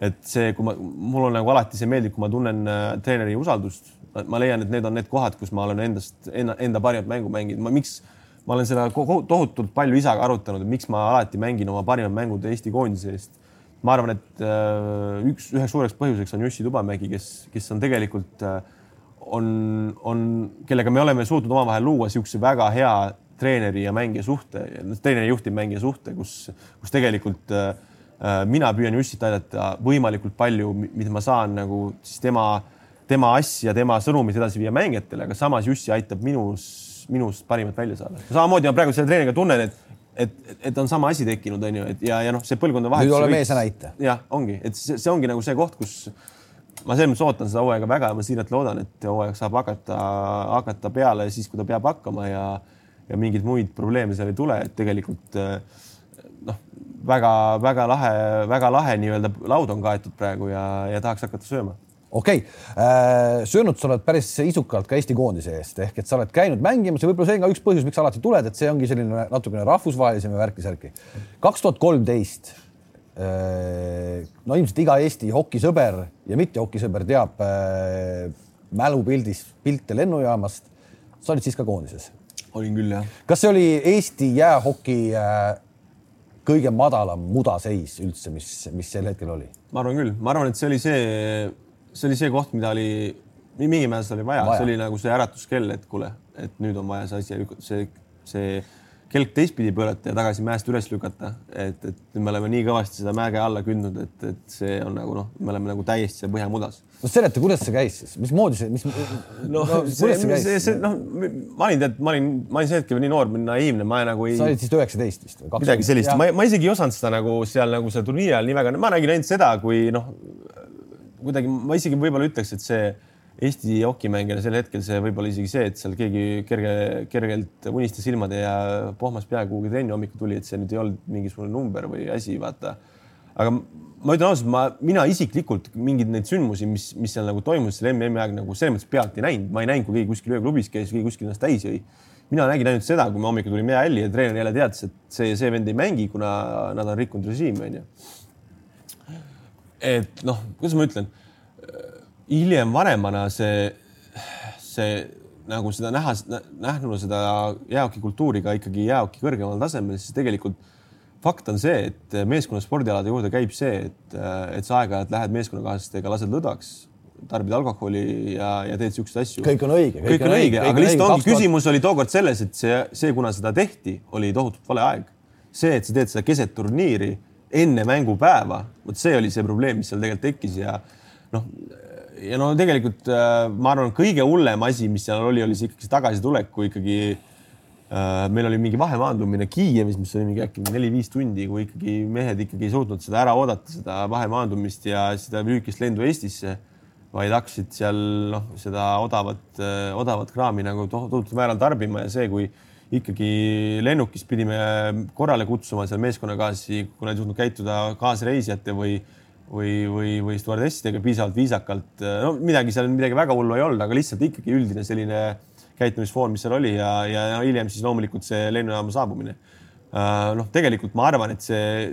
Speaker 2: et see, kui ma, mul on nagu alati see meeldib, kui ma tunnen äh, treeneri usaldust. ma leian, et need on need kohad, kus ma olen endast, enda, enda parimat mängu mänginud. miks ma olen seda tohutult palju isaga arutanud, et miks ma alati mängin oma parimad mängud Eesti koondise eest. ma arvan, et äh, üks, üheks suureks põhjuseks on Jussi Tubamägi, kes, kes on tegelikult äh, on, on, kellega me oleme suutnud omavahel luua niisuguse väga hea treeneri ja mängija suhte, treeneri juhtiv mängija suhte, kus, kus tegelikult äh, mina püüan Jussit aidata võimalikult palju, mida ma saan nagu siis tema, tema asja, tema sõnumit edasi viia mängijatele, aga samas Jussi aitab minus, minust parimat välja saada. samamoodi ma praegu selle treeniga tunnen, et et, et on sama asi tekkinud, on ju, et ja, ja noh, see põlvkondade vahetus.
Speaker 1: nüüd ole mees ja näita.
Speaker 2: jah, ongi, et see, see ongi nagu see koht, kus ma selles mõttes ootan seda hooaega väga ja ma siiralt loodan, et hooaeg saab hakata, hakata peale siis, kui ta peab hakkama ja ja mingeid muid probleeme seal ei tule, et tegelikult noh, väga-väga lahe, väga lahe nii-öelda laud on kaetud praegu ja, ja tahaks hakata sööma
Speaker 1: okei okay., söönud sa oled päris isukalt ka Eesti koondise eest ehk et sa oled käinud mängimas ja võib-olla see on ka üks põhjus, miks sa alati tuled, et see ongi selline natukene rahvusvahelisem ja värki-särki. kaks tuhat kolmteist. no ilmselt iga Eesti hokisõber ja mitte hokisõber teab mälupildis pilte lennujaamast. sa olid siis ka koondises?
Speaker 2: olin küll, jah.
Speaker 1: kas see oli Eesti jäähoki kõige madalam mudaseis üldse, mis, mis sel hetkel oli?
Speaker 2: ma arvan küll, ma arvan, et see oli see see oli see koht, mida oli, määral seda oli vaja, vaja., see oli nagu see äratuskell, et kuule, et nüüd on vaja see asi, see, see kelk teistpidi pöörata ja tagasi mäest üles lükata. et, et me oleme nii kõvasti seda mäge alla kündnud, et, et see on nagu noh, me oleme nagu täiesti seal põhjamudas.
Speaker 1: No seleta, kuidas see käis siis, mismoodi see, mis no,
Speaker 2: no see, see, see, see noh, ma olin tead, ma olin, ma olin see hetk veel nii noor, naiivne, ma nagu ei.
Speaker 1: sa olid siis üheksateist vist
Speaker 2: või? midagi sellist, ma, ma isegi ei osanud seda nagu seal nagu selle turniiri ajal nii väga, ma nägin ainult seda, kui noh kuidagi, ma isegi võib-olla ütleks, et see Eesti hokimängijana sel hetkel see võib-olla isegi see, et seal keegi kerge, kergelt uniste silmade ja pohmas peaga kuhugi trenni hommikul tuli, et see nüüd ei olnud mingisugune number või asi, vaata. Aga ma ütlen ausalt, ma, mina isiklikult mingeid neid sündmusi, mis, mis seal nagu toimus selle MM-i aeg nagu selles mõttes pealt ei näinud, ma ei näinud, kui keegi kuskil ööklubis käis, keegi kuskil ennast täis jõi. mina nägin ainult seda, kui me hommikul tulime jäähalli ja treener jälle teatas, et see, see vend ei mängi, kuna nad on rikkunud režiimi, onju. Et noh, kuidas ma ütlen, hiljem vanemana see, see nagu seda näha, nähnud seda jäähokikultuuri ka ikkagi jäähoki kõrgemal tasemel, siis tegelikult fakt on see, et meeskonna spordialade juurde käib see, et, et sa aeg-ajalt lähed meeskonnakaaslastega, lased lõdvaks, tarbid alkoholi ja, ja teed siukseid asju.
Speaker 1: kõik on õige.
Speaker 2: kõik on õige, aga lihtsalt ongi 2000... küsimus oli tookord selles, et see, see, kuna seda tehti, oli tohutult vale aeg. see, et sa teed seda keset turniiri enne mängupäeva, vot see oli see probleem, mis seal tegelikult tekkis ja noh, ja no tegelikult äh, ma arvan, kõige hullem asi, mis seal oli, oli see ikkagi see tagasitulek, kui ikkagi äh, meil oli mingi vahemaandumine Kiievis, mis oli mingi äkki neli-viis tundi, kui ikkagi mehed ikkagi ei suutnud seda ära oodata, seda vahemaandumist ja seda lühikest lendu Eestisse, vaid hakkasid seal noh, seda odavat, äh, odavat kraami nagu tohutul määral tarbima ja see, kui ikkagi lennukis pidime korrale kutsuma seal meeskonnakaaslasi, kuna ei suutnud käituda kaasreisijate või, või, või, või stjuardessidega piisavalt viisakalt. no midagi seal, midagi väga hullu ei olnud, aga lihtsalt ikkagi üldine selline käitumisfoon, mis seal oli ja, ja hiljem siis loomulikult see lennujaama saabumine. Äh, noh, tegelikult ma arvan, et see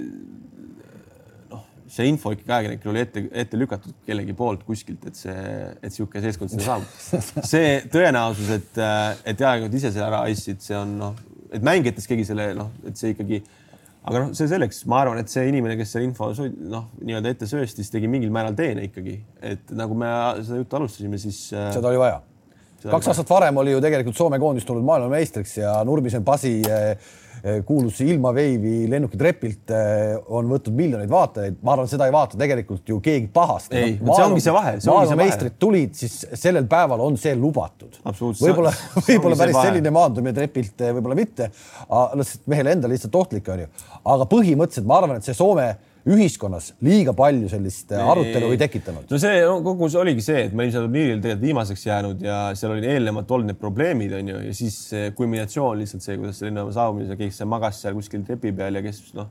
Speaker 2: see info ikkagi ajakirjanikul oli ette, ette lükatud kellegi poolt kuskilt, et see, et niisugune seltskond sinna saabub. see tõenäosus, et, et ajakirjanikud ise selle ära aistsid, see on noh, et mängijates keegi selle noh, et see ikkagi, aga noh, see selleks, ma arvan, et see inimene, kes selle info noh, nii-öelda ette sööstis, tegi mingil määral teene ikkagi, et nagu me seda juttu alustasime, siis.
Speaker 1: Äh, seda oli vaja kaks aastat varem oli ju tegelikult Soome koondis tulnud maailmameistriks ja Nurmisen Pasi äh, Eh, kuulus ilmaveivi lennukitrepilt eh, on võtnud miljoneid vaatajaid, ma arvan, seda ei vaata tegelikult ju keegi pahasti.
Speaker 2: ei see ongi see vahe.
Speaker 1: maailmameistrid tulid, siis sellel päeval on see lubatud. võib-olla, võib-olla päris vahe. selline maandumine trepilt eh, võib-olla mitte, lihtsalt mehele endale lihtsalt ohtlik on ju, aga põhimõtteliselt ma arvan, et see Soome ühiskonnas liiga palju sellist äh, arutelu ei tekitanud.
Speaker 2: no see no, kogu see oligi see, et me olime seal turniiril tegelikult viimaseks jäänud ja seal olid eelnevalt olnud need probleemid, on ju, ja siis kulminatsioon lihtsalt see, kuidas selline saabumine, keegi seal magas seal kuskil trepi peal ja kes noh.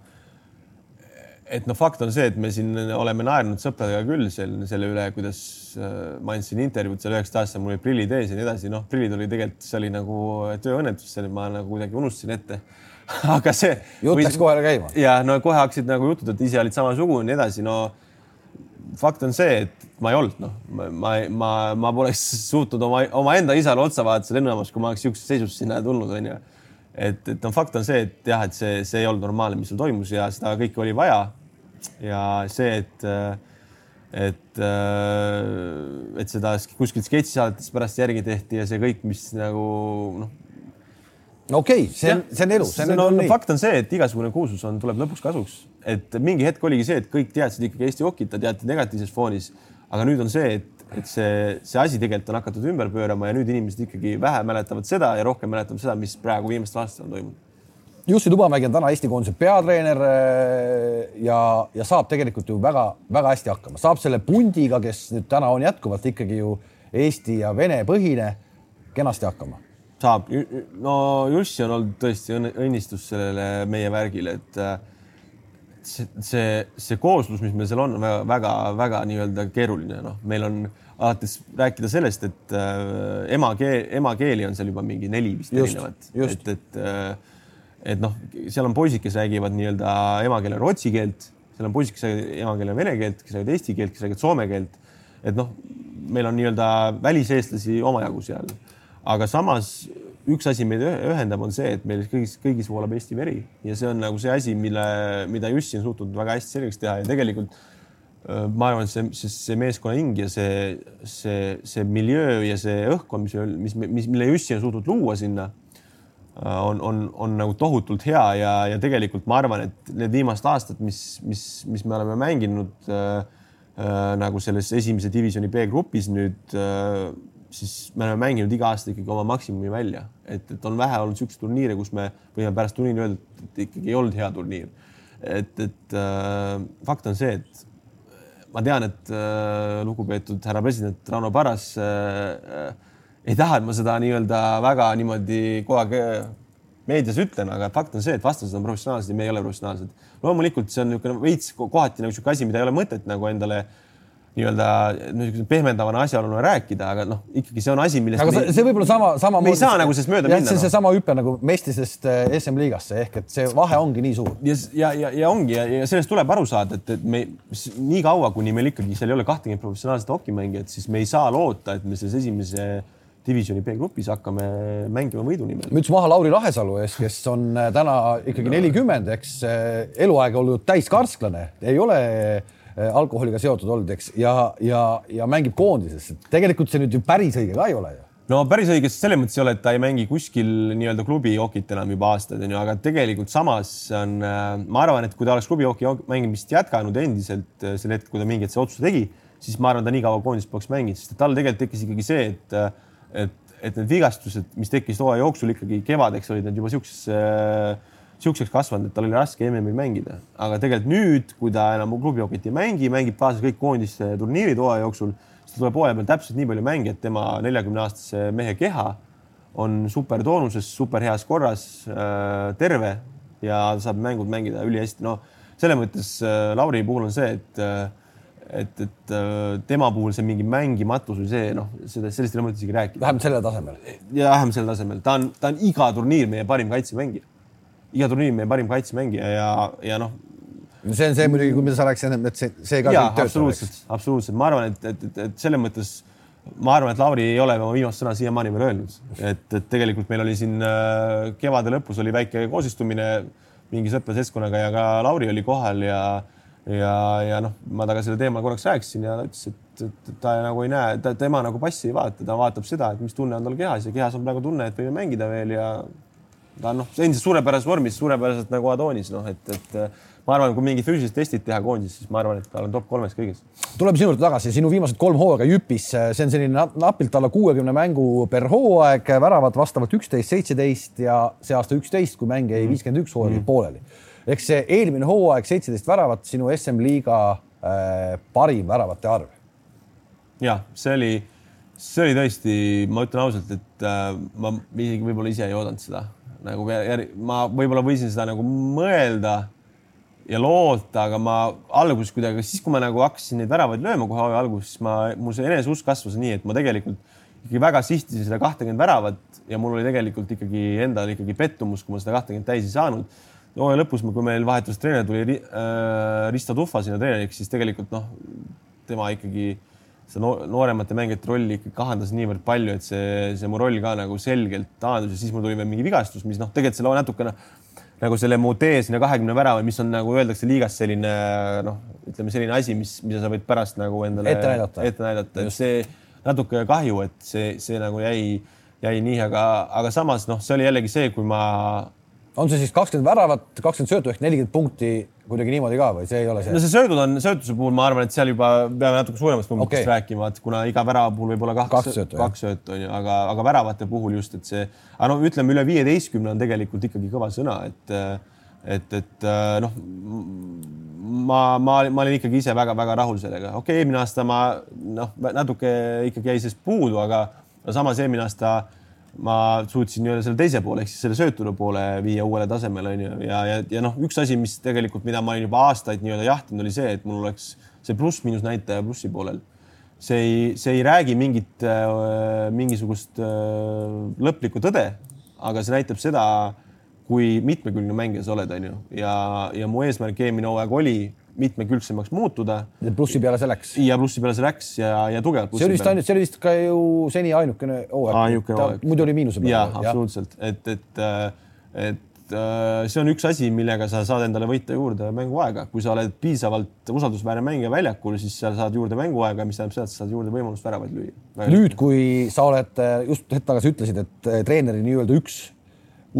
Speaker 2: et noh, fakt on see, et me siin oleme naernud sõpradega küll selle, selle üle, kuidas äh, ma andsin intervjuud seal üheksateist aastasel, mul olid prillid ees ja nii edasi, noh, prillid oli tegelikult, see oli nagu tööõnnetus, ma nagu kuidagi unustasin ette aga see.
Speaker 1: jutt läks kohe käima.
Speaker 2: ja no kohe hakkasid nagu jutud, et ise olid samasugune ja nii edasi, no fakt on see, et ma ei olnud, noh, ma, ma, ma poleks suutnud oma, omaenda isale otsa vaadata lennujaamas, kui ma oleks niisuguses seisus sinna tulnud, onju. et, et no fakt on see, et jah, et see, see ei olnud normaalne, mis seal toimus ja seda kõike oli vaja. ja see, et, et, et seda kuskilt sketšisaadetes pärast järgi tehti ja see kõik, mis nagu noh
Speaker 1: okei okay,, see on, see on elu, see on,
Speaker 2: no, on nii. fakt on see, et igasugune kuulsus on, tuleb lõpuks kasuks, et mingi hetk oligi see, et kõik teadsid ikkagi Eesti hokit, teati negatiivses foonis, aga nüüd on see, et, et see, see asi tegelikult on hakatud ümber pöörama ja nüüd inimesed ikkagi vähe mäletavad seda ja rohkem mäletavad seda, mis praegu viimastel aastatel on toimunud.
Speaker 1: Jussi Tubamägi on täna Eesti koondise peatreener äh, ja, ja saab tegelikult ju väga-väga hästi hakkama, saab selle pundiga, kes nüüd täna on jätkuvalt ikkagi ju Eesti ja Vene põhine, kenasti hakkama
Speaker 2: saab, no Jussi on olnud tõesti õnnistus sellele meie värgile, et see, see, see kooslus, mis meil seal on, väga-väga nii-öelda keeruline, noh, meil on alates rääkida sellest, et äh, emakeel, emakeeli on seal juba mingi neli vist erinevat, et, et äh, et noh, seal on poisid, kes räägivad nii-öelda emakeele rootsi keelt, seal on poisid, kes räägivad emakeele vene keelt, kes räägivad eesti keelt, kes räägivad soome keelt. et noh, meil on nii-öelda väliseestlasi omajagu seal, aga samas üks asi meid ühendab, on see, et meil kõigis, kõigis voolab Eesti veri. Ja see on nagu see asi, mille, mida Jussi on suutnud väga hästi selgeks teha. Ja tegelikult ma arvan, et see, see, see meeskonna hing ja see, see, see miljöö ja see õhkkond, mis, mis, mis, mille Jussi on suutnud luua sinna, on, on, on nagu tohutult hea. Ja, ja tegelikult ma arvan, et need viimased aastad, mis, mis, mis me oleme mänginud äh, äh, nagu selles esimese divisjoni B-grupis nüüd äh, siis me oleme mänginud iga aasta ikkagi oma maksimumi välja, et, et on vähe olnud niisuguseid turniire, kus me võime pärast turniiri öelda, et ikkagi ei olnud hea turniir. et, et äh, fakt on see, et ma tean, et äh, lugupeetud härra president Rauno Parras äh, äh, ei taha, et ma seda nii-öelda väga niimoodi kogu aeg äh, meedias ütlen, aga fakt on see, et vastased on professionaalsed ja me ei ole professionaalsed. loomulikult see on niisugune veits kohati nagu niisugune asi, mida ei ole mõtet nagu endale äh, nii-öelda niisuguse pehmendavana asjaoluna rääkida, aga noh, ikkagi see on asi, millest.
Speaker 1: aga see, see võib olla sama, sama.
Speaker 2: me ei saa nagu sellest mööda minna.
Speaker 1: see on no. seesama hüpe nagu mestisest eh, SM-liigasse ehk et see vahe ongi nii suur.
Speaker 2: ja, ja, ja, ja ongi ja, ja sellest tuleb aru saada, et, et me nii kaua, kuni meil ikkagi seal ei ole kahtekümmet professionaalset hokimängijat, siis me ei saa loota, et me selles esimese divisjoni B-grupis hakkame mängima võidu nimel.
Speaker 1: müts maha Lauri Lahesalu ees, kes on eh, täna ikkagi nelikümmend, eks eh, eluaeg olnud täiskarsklane, ei ole alkoholiga seotud olnud, eks, ja, ja, ja mängib koondises. tegelikult see nüüd ju päris õige ka ei ole ju
Speaker 2: no päris õige selles mõttes ei ole, et ta ei mängi kuskil nii-öelda klubi jokit enam juba aastaid onju, aga tegelikult samas on, äh, ma arvan, et kui ta oleks klubi joki mängimist jätkanud endiselt äh, sel hetkel, kui ta mingi hetk see otsuse tegi, siis ma arvan, ta nii kaua koondises poleks mänginud, sest tal tegelikult tekkis ikkagi see, et, et, et need vigastused, mis tekkisid hooaja jooksul ikkagi kevadeks olid need juba siukses äh, siukseks kasvanud, et tal oli raske MM-il mängida, aga tegelikult nüüd, kui ta enam klubihokit ei mängi, mängib kaasa kõik koondiste turniirid hooaja jooksul, siis ta tuleb hooaja peal täpselt nii palju mänge, et tema neljakümne aastase mehe keha on super toonuses, super heas korras äh,, terve ja saab mängud mängida ülihästi. no selles mõttes äh, Lauri puhul on see, et äh, et, et äh, tema puhul see mingi mängimatus või see noh, seda, sellest ei ole mõtet isegi rääkida.
Speaker 1: vähemalt sellel tasemel.
Speaker 2: ja vähemalt sellel tasemel, ta on, ta on iga turniir meie parim kaitsemängija iga turniir meie parim kaitsemängija ja, ja noh.
Speaker 1: see on see muidugi, kui sa rääkisid ennem, et see, see ka.
Speaker 2: jaa, absoluutselt, absoluutselt, ma arvan, et, et, et, et selles mõttes ma arvan, et Lauri ei ole oma viimast sõna siiamaani veel öelnud, et, et tegelikult meil oli siin äh, kevade lõpus oli väike koosistumine mingi sõprade-seltskonnaga ja ka Lauri oli kohal ja ja, ja noh, ma temaga selle teema korraks rääkisin ja ta ütles, et, et ta nagu ei näe, tema nagu passi ei vaata, ta vaatab seda, et mis tunne on tal kehas ja kehas on praegu tunne, et võime mängida veel ja ta on noh, endiselt suurepärases vormis, suurepäraselt nagu Adonis, noh, et, et äh, ma arvan, kui mingid füüsilised testid teha koondises, siis ma arvan, et ta on top kolmes kõigis.
Speaker 1: tuleme sinu juurde tagasi, sinu viimased kolm hooaega Jüpis, see on selline napilt alla kuuekümne mängu per hooaeg, väravad vastavalt üksteist, seitseteist ja see aasta üksteist, kui mäng jäi viiskümmend üks hooaeg mm. pooleli. eks see eelmine hooaeg seitseteist väravat, sinu SM-liiga äh, parim väravate arv.
Speaker 2: ja see oli, see oli tõesti, ma ütlen ausalt, et äh, ma isegi võib-olla ise ei oodanud seda nagu ma võib-olla võisin seda nagu mõelda ja loota, aga ma alguses kuidagi, siis kui ma nagu hakkasin neid väravaid lööma kohe hooaja alguses, ma, mul see eneseusk kasvas nii, et ma tegelikult ikkagi väga sihtisin seda kahtekümmet väravat ja mul oli tegelikult ikkagi endal ikkagi pettumus, kui ma seda kahtekümmet täis ei saanud. hooaja lõpus, kui meil vahetus treener tuli äh, Risto Tuhva sinna treeneriks, siis tegelikult noh, tema ikkagi seda nooremate mängijate rolli ikkagi kahandas niivõrd palju, et see, see mu roll ka nagu selgelt taandus ja siis mul tuli veel mingi vigastus, mis noh, tegelikult selle natukene nagu selle mu tee sinna kahekümne värava, mis on nagu öeldakse liigas selline noh, ütleme selline asi, mis, mida sa võid pärast nagu endale
Speaker 1: ette näidata,
Speaker 2: ette näidata, et see natuke kahju, et see, see nagu jäi, jäi nii, aga, aga samas noh, see oli jällegi see, kui ma
Speaker 1: on see siis kakskümmend väravat, kakskümmend söötu ehk nelikümmend punkti kuidagi niimoodi ka või see ei ole see?
Speaker 2: no see söödud on, söötuse puhul ma arvan, et seal juba peame natuke suuremast numbrist okay. rääkima, et kuna iga värava puhul võib olla kaks, kaks söötu, kaks söötu on ju, aga, aga väravate puhul just, et see, aga no ütleme, üle viieteistkümne on tegelikult ikkagi kõva sõna, et et, et noh, ma, ma, ma olin ikkagi ise väga-väga rahul sellega. okei okay,, eelmine aasta ma noh, natuke ikkagi jäi sellest puudu, aga no samas eelmine aasta ma suutsin nii-öelda selle teise poole ehk siis selle sööturu poole viia uuele tasemele onju ja, ja, ja noh, üks asi, mis tegelikult, mida ma olin juba aastaid nii-öelda jahtinud, oli see, et mul oleks see pluss-miinus näitaja plussi poolel. see ei, see ei räägi mingit äh,, mingisugust äh, lõplikku tõde, aga see näitab seda, kui mitmekülgne mängija sa oled, onju, ja, ja mu eesmärk eelmine hooaeg oli mitmekülgsemaks muutuda.
Speaker 1: plussi peale see läks.
Speaker 2: ja plussi peale see läks ja, ja tugevalt.
Speaker 1: see oli vist ainult, see oli vist ka ju seni ainukene hooaeg. muidu oli miinuse
Speaker 2: peal. jah, absoluutselt, et, et, et see on üks asi, millega sa saad endale võita juurde mänguaega, kui sa oled piisavalt usaldusväärne mängija väljakul, siis sa saad juurde mänguaega, mis tähendab seda, et sa saad juurde võimalust väravaid lüüa.
Speaker 1: nüüd, kui sa oled, just hetk tagasi ütlesid, et treeneri nii-öelda üks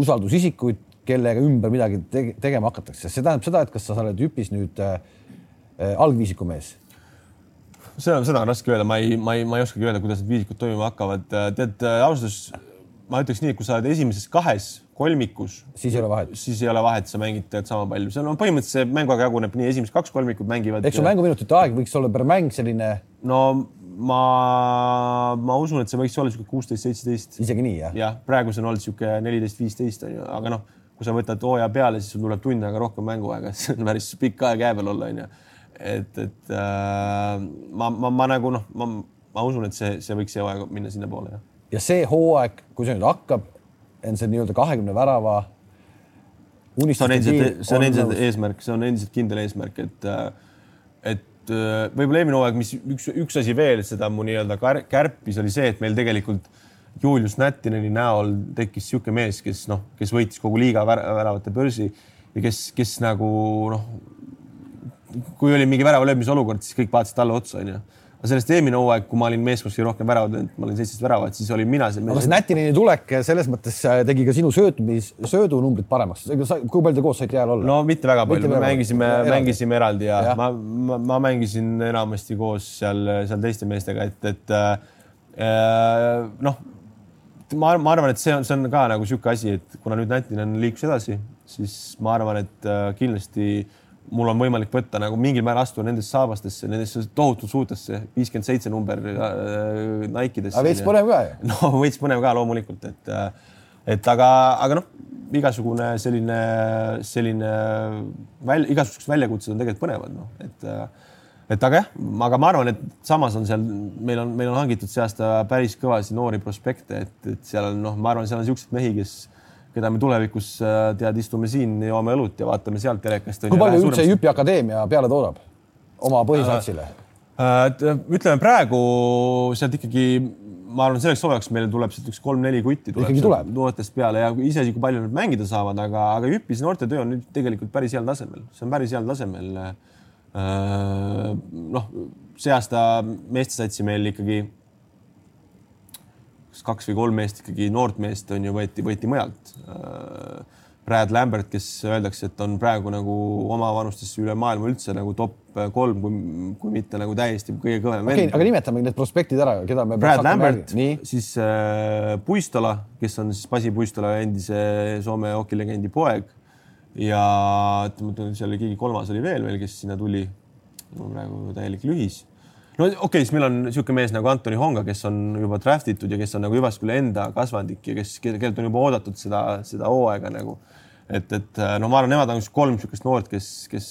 Speaker 1: usaldusisikuid kellega ümber midagi tege tegema hakatakse, see tähendab seda, et kas sa oled jüpis nüüd äh, äh, algviisiku mees?
Speaker 2: seda, seda on raske öelda, ma ei, ma ei, ma ei oskagi öelda, kuidas need viisikud toimima hakkavad. Äh, tead, äh, ausalt öeldes ma ütleks nii, et kui sa oled esimeses kahes kolmikus,
Speaker 1: siis ei ole vahet,
Speaker 2: siis ei ole vahet, sa mängid tead sama palju, see on põhimõtteliselt see mänguaeg jaguneb nii, esimesed kaks kolmikut mängivad.
Speaker 1: eks su mänguminutite aeg võiks olla per mäng selline.
Speaker 2: no ma, ma usun, et see võiks olla niisugune kuusteist, seitseteist.
Speaker 1: isegi nii jah?
Speaker 2: jah, praegu see on olnud niisugune neliteist, viisteist on ju, aga noh kui sa võtad hooaja peale, siis sul tuleb tund aega rohkem mänguaega, see on päris pikk aeg jää peal olla, onju. et, et äh, ma, ma, ma nagu noh, ma, ma usun, et see, see võiks see hooaeg minna sinnapoole, jah.
Speaker 1: ja see hooaeg, kui see nüüd hakkab, on see nii-öelda kahekümne värava
Speaker 2: see on endiselt, see on endiselt eesmärk, see on endiselt kindel eesmärk, et, äh, et äh, võib-olla eelmine hooaeg, mis üks, üks asi veel seda mu nii-öelda kärpis, oli see, et meil tegelikult Julius Nättineni näol tekkis niisugune mees, kes noh, kes võitis kogu liiga väravate börsi ja kes, kes nagu noh, kui oli mingi värava löömise olukord, siis kõik vaatasid talle otsa, onju aga sellest eelmine hooaeg, kui ma olin meeskonnas kõige rohkem väravad löönud, ma olin seitseteist väravat, siis olin mina see
Speaker 1: mees. see Nätineni tulek selles mõttes äh, tegi ka sinu söötmis, söödunumbrid paremaks. kui palju te koos saite jääl olla?
Speaker 2: no mitte väga palju, me mängisime, mängisime eraldi ja, ja. ma, ma, ma mängisin enamasti koos seal, seal teiste meestega, et, et äh, noh ma, ma arvan, et see on, see on ka nagu niisugune asi, et kuna nüüd Nätinen liikus edasi, siis ma arvan, et äh, kindlasti mul on võimalik võtta nagu mingil määral astuda nendesse saabastesse, nendesse tohutult suurtesse viiskümmend seitse number äh, Nike'desse.
Speaker 1: aga veits põnev ka ju.
Speaker 2: no veits põnev ka loomulikult, et, äh, et aga, aga noh, igasugune selline, selline väl, igasugused väljakutsed on tegelikult põnevad, noh, et äh, et aga jah, aga ma arvan, et samas on seal, meil on, meil on hangitud see aasta päris kõvasid noori prospekte, et, et seal on noh, ma arvan, seal on niisuguseid mehi, kes, keda me tulevikus äh, tead, istume siin, joome õlut ja vaatame sealt telekast.
Speaker 1: kui palju üldse Jüpi Akadeemia peale toodab oma põhisatsile
Speaker 2: äh,? äh ütleme praegu sealt ikkagi, ma arvan, selleks hooajaks meil tuleb sealt üks kolm-neli kutti
Speaker 1: tuleb, tuleb.
Speaker 2: noortest peale ja iseasi, kui palju nad mängida saavad, aga, aga Jüpis noortetöö on nüüd tegelikult päris heal tasemel, see on päris heal tasemel Äh, noh, see aasta meestesatsi meil ikkagi kas kaks või kolm meest ikkagi noort meest on ju võeti, võeti mujalt. Äh, Brad Lambert, kes öeldakse, et on praegu nagu oma vanustesse üle maailma üldse nagu top kolm, kui, kui mitte nagu täiesti kõige kõvem
Speaker 1: okay, aga nimetame need prospektid ära, keda me.
Speaker 2: Brad Lambert, siis äh, Puistola, kes on siis Pasi Puistola endise Soome hokilegendi poeg ja ütleme, seal oli keegi kolmas oli veel meil, kes sinna tuli. praegu täielik lühis. no okei okay,, siis meil on niisugune mees nagu Antoni Honga, kes on juba draft itud ja kes on nagu Jyvaskyla enda kasvandik ja kes, kellelt on juba oodatud seda, seda hooaega nagu. et, et no ma arvan, nemad on kolm niisugust noort, kes, kes,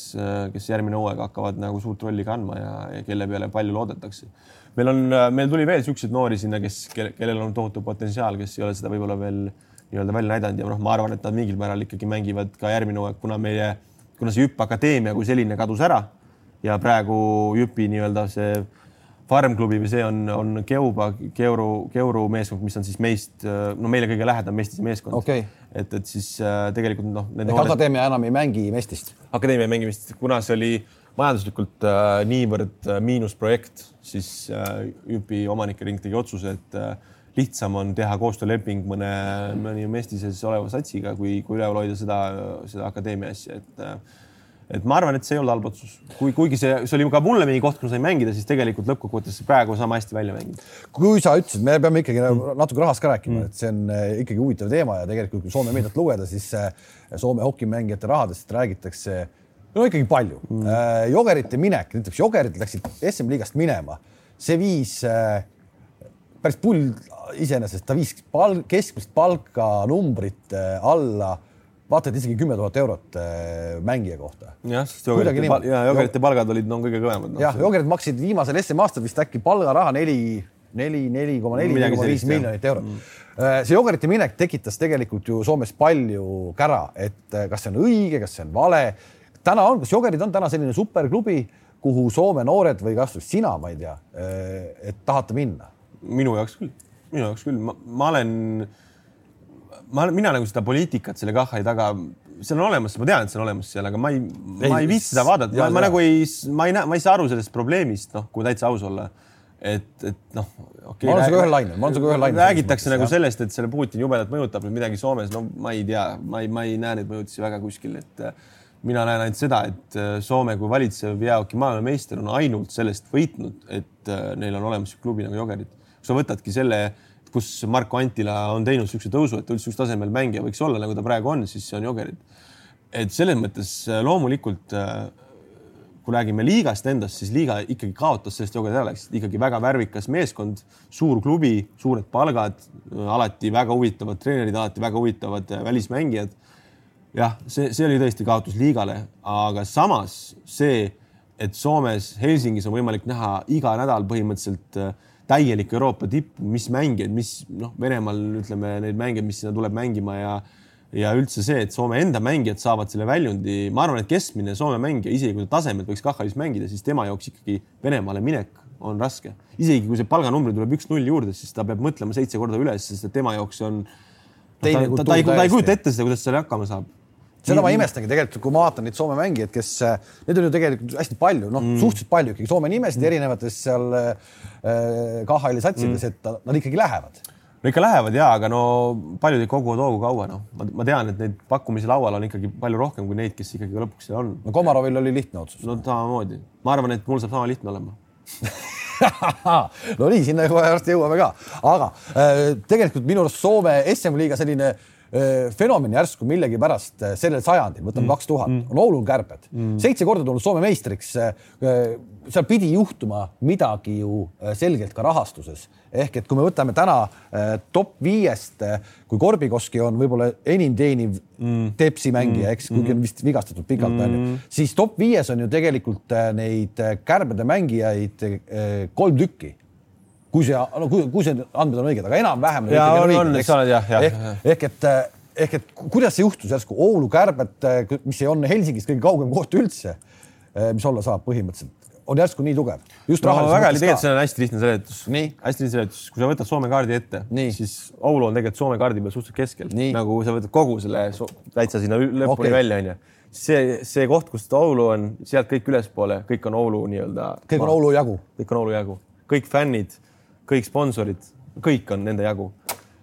Speaker 2: kes järgmine hooaeg hakkavad nagu suurt rolli kandma ja, ja kelle peale palju loodetakse. meil on, meil tuli veel niisuguseid noori sinna, kes, kellel on tohutu potentsiaal, kes ei ole seda võib-olla veel nii-öelda välja näidanud ja noh, ma arvan, et nad mingil määral ikkagi mängivad ka järgmine hooaeg, kuna meie, kuna see Jüpp Akadeemia kui selline kadus ära ja praegu Jüpi nii-öelda see farmklubi või see on, on Keuba, Keuru, Keuru meeskond, mis on siis meist, no meile kõige lähedam Mestise meeskond
Speaker 1: okay..
Speaker 2: et, et siis äh, tegelikult noh.
Speaker 1: ehk noored... Akadeemia enam ei mängi Mestist?
Speaker 2: akadeemia ei mängi Mestist, kuna see oli majanduslikult äh, niivõrd äh, miinusprojekt, siis äh, Jüpi omanike ring tegi otsuse, et äh, lihtsam on teha koostööleping mõne, mõni Mestises oleva satsiga, kui, kui üleval hoida seda, seda akadeemia asja, et et ma arvan, et see ei olnud halb otsus, kui, kuigi see, see oli ka mulle mingi koht, kus ma sain mängida, siis tegelikult lõppkokkuvõttes praegu sama hästi välja mängida.
Speaker 1: kui sa ütlesid, me peame ikkagi mm. natuke rahast ka rääkima mm., et see on eh, ikkagi huvitav teema ja tegelikult, kui Soome meediat lugeda, siis eh, Soome hokimängijate rahadest räägitakse no ikkagi palju mm.. Eh, Jogerite minek, näiteks Jogerid läksid SM-liigast minema, see viis päris pull iseenesest, ta viis palk, keskmist palka numbrit alla vaata et isegi kümme tuhat eurot mängija kohta.
Speaker 2: jah, sest Jogerite, pal ja, Jogerite palgad olid no kõige kõvemad no..
Speaker 1: jah, Jogerid maksid viimasel SM aastal vist äkki palgaraha neli, neli, neli koma neli, neli koma viis miljonit eurot mm Äh, see Jogerite minek tekitas tegelikult ju Soomes palju kära, et äh, kas see on õige, kas see on vale. täna on, kas Jogerid on täna selline superklubi, kuhu Soome noored või kasvõi sina, ma ei tea, äh, et tahate minna?
Speaker 2: Minu jaoks küll, minu jaoks küll, ma olen, ma, mina nagu seda poliitikat selle KHI taga, see on olemas, ma tean, et see on olemas seal, aga ma ei, ma ei viitsi seda vaadata, ma, ma nagu ei, ma ei näe, ma ei saa aru sellest probleemist, noh, kui täitsa aus olla et, et noh
Speaker 1: okay,. ma olen sinuga ühel lainel, ma olen sinuga ühel lainel.
Speaker 2: räägitakse nagu jah. sellest, et selle Putin jubedalt mõjutab nüüd midagi Soomes, no ma ei tea, ma ei, ma ei näe neid mõjutusi väga kuskil, et äh, mina näen ainult seda, et äh, Soome kui valitsev jäähoki maailmameister on ainult sellest võitnud, et äh, neil on olemas klubi nagu Jogerid. Sa võtadki selle, kus Marko Antila on teinud niisuguse tõusu, et ta üldse üks tasemel mängija võiks olla, nagu ta praegu on, siis see on Jogerid. et selles mõttes loomulikult kui räägime liigast endast, siis liiga ikkagi kaotas sellest joogist ära, läks ikkagi väga värvikas meeskond, suur klubi, suured palgad, alati väga huvitavad treenerid, alati väga huvitavad äh, välismängijad. jah, see, see oli tõesti kaotus liigale, aga samas see, et Soomes Helsingis on võimalik näha iga nädal põhimõtteliselt äh, täielik Euroopa tipp, mis mängijaid, mis noh, Venemaal ütleme neid mängijaid, mis sinna tuleb mängima ja ja üldse see, et Soome enda mängijad saavad selle väljundi, ma arvan, et keskmine Soome mängija, isegi kui ta tasemelt võiks KHL-is mängida, siis tema jaoks ikkagi Venemaale minek on raske. isegi kui see palganumbri tuleb üks-null juurde, siis ta peab mõtlema seitse korda üles, sest et tema jaoks on. ta, ta, ta, ta ei, ta ei kujuta ette seda, kuidas seal hakkama saab
Speaker 1: seda ma imestangi tegelikult, kui ma vaatan neid Soome mängijaid, kes, neid on ju tegelikult hästi palju, noh mm., suhteliselt palju ikkagi Soome nimesid mm. erinevates seal äh, KHL-i satsides mm., et nad ikkagi lähevad
Speaker 2: no ikka lähevad ja, aga no paljud ei koguvad hoogu kaua, noh, ma tean, et neid pakkumisi laual on ikkagi palju rohkem kui neid, kes ikkagi lõpuks seal on.
Speaker 1: no Komarovil oli lihtne otsus.
Speaker 2: no samamoodi, ma arvan, et mul saab sama lihtne olema
Speaker 1: no nii, sinna juba varsti jõuame ka, aga äh, tegelikult minu arust Soome SM-liiga selline äh, fenomen järsku millegipärast sellel sajandil, võtame mm. kaks tuhat, mm. on Oulu kärbed mm., seitse korda tulnud Soome meistriks. seal pidi juhtuma midagi ju selgelt ka rahastuses, ehk et kui me võtame täna top viiest, kui Korbikoski on võib-olla enim teeniv mm. Tepsi mängija, eks, kuigi on vist vigastatud pikalt mm., onju, siis top viies on ju tegelikult neid kärbede mängijaid kolm tükki kui see, no kui, kui see andmed on õiged, aga enam-vähem. ehk, ehk et, ehk et kuidas see juhtus järsku Oulu kärbet, mis on Helsingist kõige kaugem koht üldse, mis olla saab põhimõtteliselt, on järsku nii tugev.
Speaker 2: just no, väga tegelikult see on hästi lihtne seletus. hästi lihtne seletus, kui sa võtad Soome kaardi ette, siis Oulu on tegelikult Soome kaardi peal suhteliselt keskel, nagu sa võtad kogu selle täitsa sinna lõpuni okay. välja, onju see, see koht, kus Oulu on, sealt kõik ülespoole, kõik on Oulu nii-öelda.
Speaker 1: kõik on Oulu jagu.
Speaker 2: kõik on Oulu jagu, kõik fännid kõik sponsorid, kõik on nende jagu.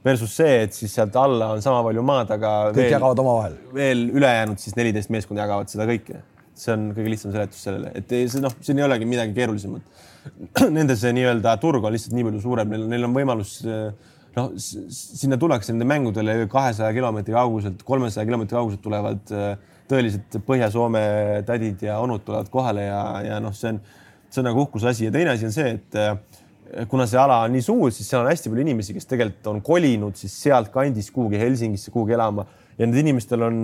Speaker 2: Versus see, et siis sealt alla on sama palju maad, aga
Speaker 1: kõik veel, jagavad omavahel.
Speaker 2: veel ülejäänud siis neliteist meeskonda jagavad seda kõike. see on kõige lihtsam seletus sellele, et see noh, siin ei olegi midagi keerulisemat. Nende see nii-öelda turg on lihtsalt nii palju suurem, neil, neil on võimalus noh, sinna tullakse nende mängudele kahesaja kilomeetri kauguselt, kolmesaja kilomeetri kauguselt tulevad tõelised Põhja-Soome tädid ja onud tulevad kohale ja, ja noh, see on, see on nagu uhkuse asi ja teine asi on see, et kuna see ala on nii suur, siis seal on hästi palju inimesi, kes tegelikult on kolinud siis sealtkandist kuhugi Helsingisse kuhugi elama ja nendel inimestel on,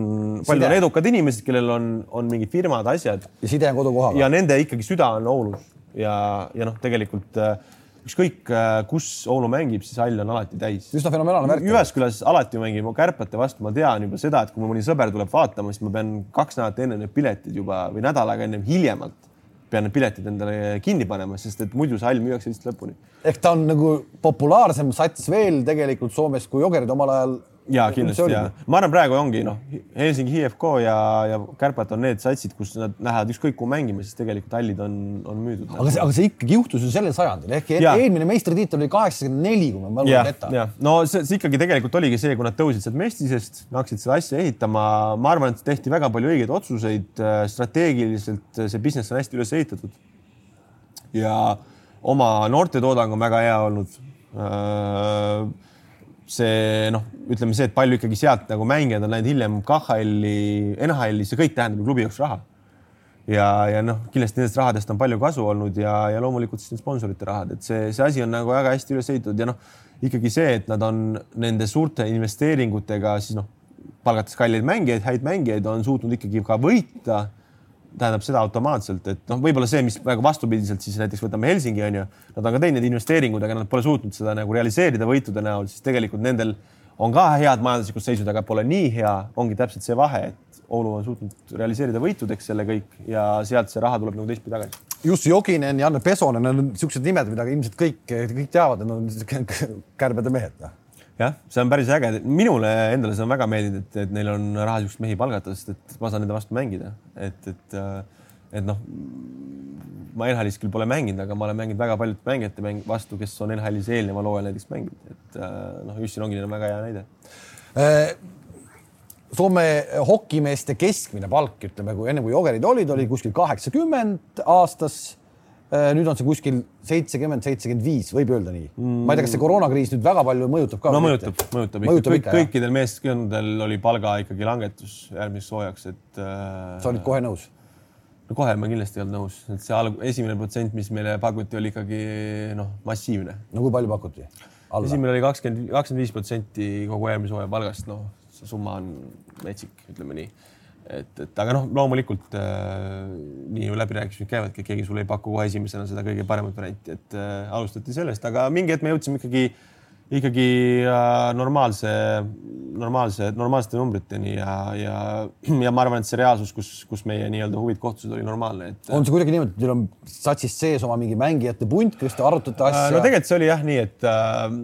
Speaker 2: paljud on edukad inimesed, kellel on, on mingid firmad, asjad.
Speaker 1: ja side on kodukohaga.
Speaker 2: ja nende ikkagi süda on Oulus ja, ja noh, tegelikult äh, ükskõik äh, kus Oulu mängib, siis hall on alati täis.
Speaker 1: üsna fenomenaalne värk.
Speaker 2: Jyväskylas alati mängib Kärpate vastu, ma tean juba seda, et kui mõni sõber tuleb vaatama, siis ma pean kaks nädalat enne need piletid juba või nädal aega ennem hiljemalt pean need piletid endale kinni panema, sest et muidu see hall müüakse lihtsalt lõpuni.
Speaker 1: ehk ta on nagu populaarsem sats veel tegelikult Soomes kui Jogerid omal ajal
Speaker 2: ja kindlasti ja ma arvan, praegu ongi noh, Helsingi HFK ja, ja Kärpat on need satsid, kus nad lähevad ükskõik kuhu mängima, siis tegelikult hallid on, on müüdud.
Speaker 1: aga see, aga see ikkagi juhtus ju sellel sajandil ehk ja. eelmine meistritiitel oli kaheksakümmend neli, kui ma mälu ei peta.
Speaker 2: no see, see ikkagi tegelikult oligi see, kui nad tõusid sealt mestisest, hakkasid seda asja ehitama. ma arvan, et tehti väga palju õigeid otsuseid, äh, strateegiliselt see business on hästi üles ehitatud. ja oma noortetoodang on väga hea olnud äh, see noh, ütleme see, et palju ikkagi sealt nagu mängijad on läinud hiljem KHL-i, NHL-i, see kõik tähendab klubi jaoks raha. ja, ja noh, kindlasti nendest rahadest on palju kasu olnud ja, ja loomulikult siis need sponsorite rahad, et see, see asi on nagu väga hästi üles ehitatud ja noh, ikkagi see, et nad on nende suurte investeeringutega siis noh, palgates kalleid mängijaid, häid mängijaid, on suutnud ikkagi ka võita tähendab seda automaatselt, et noh, võib-olla see, mis praegu vastupidiselt siis näiteks võtame Helsingi on ju, nad on ka teinud investeeringuid, aga nad pole suutnud seda nagu realiseerida võitude näol, siis tegelikult nendel on ka head majanduslikud seisud, aga pole nii hea, ongi täpselt see vahe, et Oulu on suutnud realiseerida võitudeks selle kõik ja sealt see raha tuleb nagu teistpidi tagasi.
Speaker 1: Jussi Jokinen, Janne Pesonen, need on niisugused nimed, mida ilmselt kõik, kõik teavad, nad on kärbed mehed. Noh.
Speaker 2: Jah, see on päris äge, minule endale see on väga meeldinud, et, et neil on raha niisuguseid mehi palgata, sest et ma saan nende vastu mängida, et, et, et noh, ma NHL-is küll pole mänginud, aga ma olen mänginud väga paljude mängijate mäng vastu, kes on NHL-is eelneval hooajal näiteks mänginud, et noh, Jussi Jokinen on väga hea näide.
Speaker 1: Äh, Soome hokimeeste keskmine palk, ütleme, kui enne kui Jogerid olid, oli kuskil kaheksakümmend aastas. Äh, nüüd on see kuskil seitsekümmend, seitsekümmend viis, võib öelda nii mm.. ma ei tea, kas see koroonakriis nüüd väga palju mõjutab ka?
Speaker 2: no mõjutab, mõjutab, mõjutab ikka. Kõik, kõikidel meeskondadel oli palga ikkagi langetus järgmiseks soojaks, et
Speaker 1: äh.... sa olid kohe nõus?
Speaker 2: no kohe ma kindlasti ei olnud nõus, et see alg-, esimene protsent, mis meile pakuti, oli ikkagi noh, massiivne.
Speaker 1: no kui palju pakuti?
Speaker 2: esimene oli kakskümmend, kakskümmend viis protsenti kogu eelmise hooaja palgast, noh see summa on metsik, ütleme nii. Et, et aga noh, loomulikult äh, nii ju läbirääkimised käivadki, keegi sulle ei paku kohe esimesena seda kõige paremat varianti, et äh, alustati sellest, aga mingi hetk me jõudsime ikkagi äh, ikkagi äh, normaalse, normaalse, normaalsete numbriteni ja, ja, ja ma arvan, et see reaalsus, kus, kus meie nii-öelda huvid kohtusid, oli normaalne,
Speaker 1: et. on see kuidagi niimoodi, et teil on satsist sees oma mingi mängijate punt, kus te arutate asja?
Speaker 2: no tegelikult see oli jah nii, et äh,.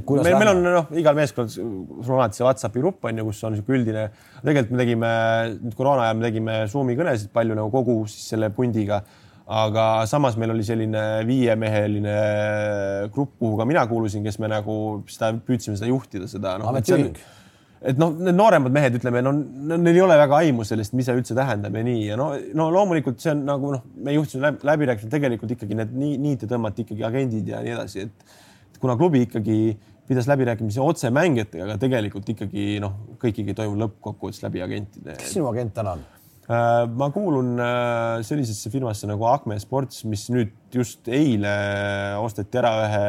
Speaker 2: et meil, meil on noh, igal meeskonnal formaat see Whatsappi grupp on ju, kus on niisugune üldine. tegelikult me tegime nüüd koroona ajal me tegime Zoomi kõnesid palju nagu kogu siis selle pundiga aga samas meil oli selline viiemeheline grupp, kuhu ka mina kuulusin, kes me nagu seda püüdsime seda juhtida, seda
Speaker 1: noh. ametiühing
Speaker 2: et noh, need nooremad mehed, ütleme, no neil ei ole väga aimu sellest, mis see üldse tähendab ja nii ja no, no loomulikult see on nagu noh, me juhtisime läbi, läbirääkimised tegelikult ikkagi need nii, niite tõmmati ikkagi agendid ja nii edasi, et kuna klubi ikkagi pidas läbirääkimisi otse mängijatega, aga tegelikult ikkagi noh, kõik ikkagi toimub lõppkokkuvõttes läbi agentide.
Speaker 1: kes sinu agent täna on?
Speaker 2: Äh, ma kuulun äh, sellisesse firmasse nagu Acme Sports, mis nüüd just eile osteti ära ühe,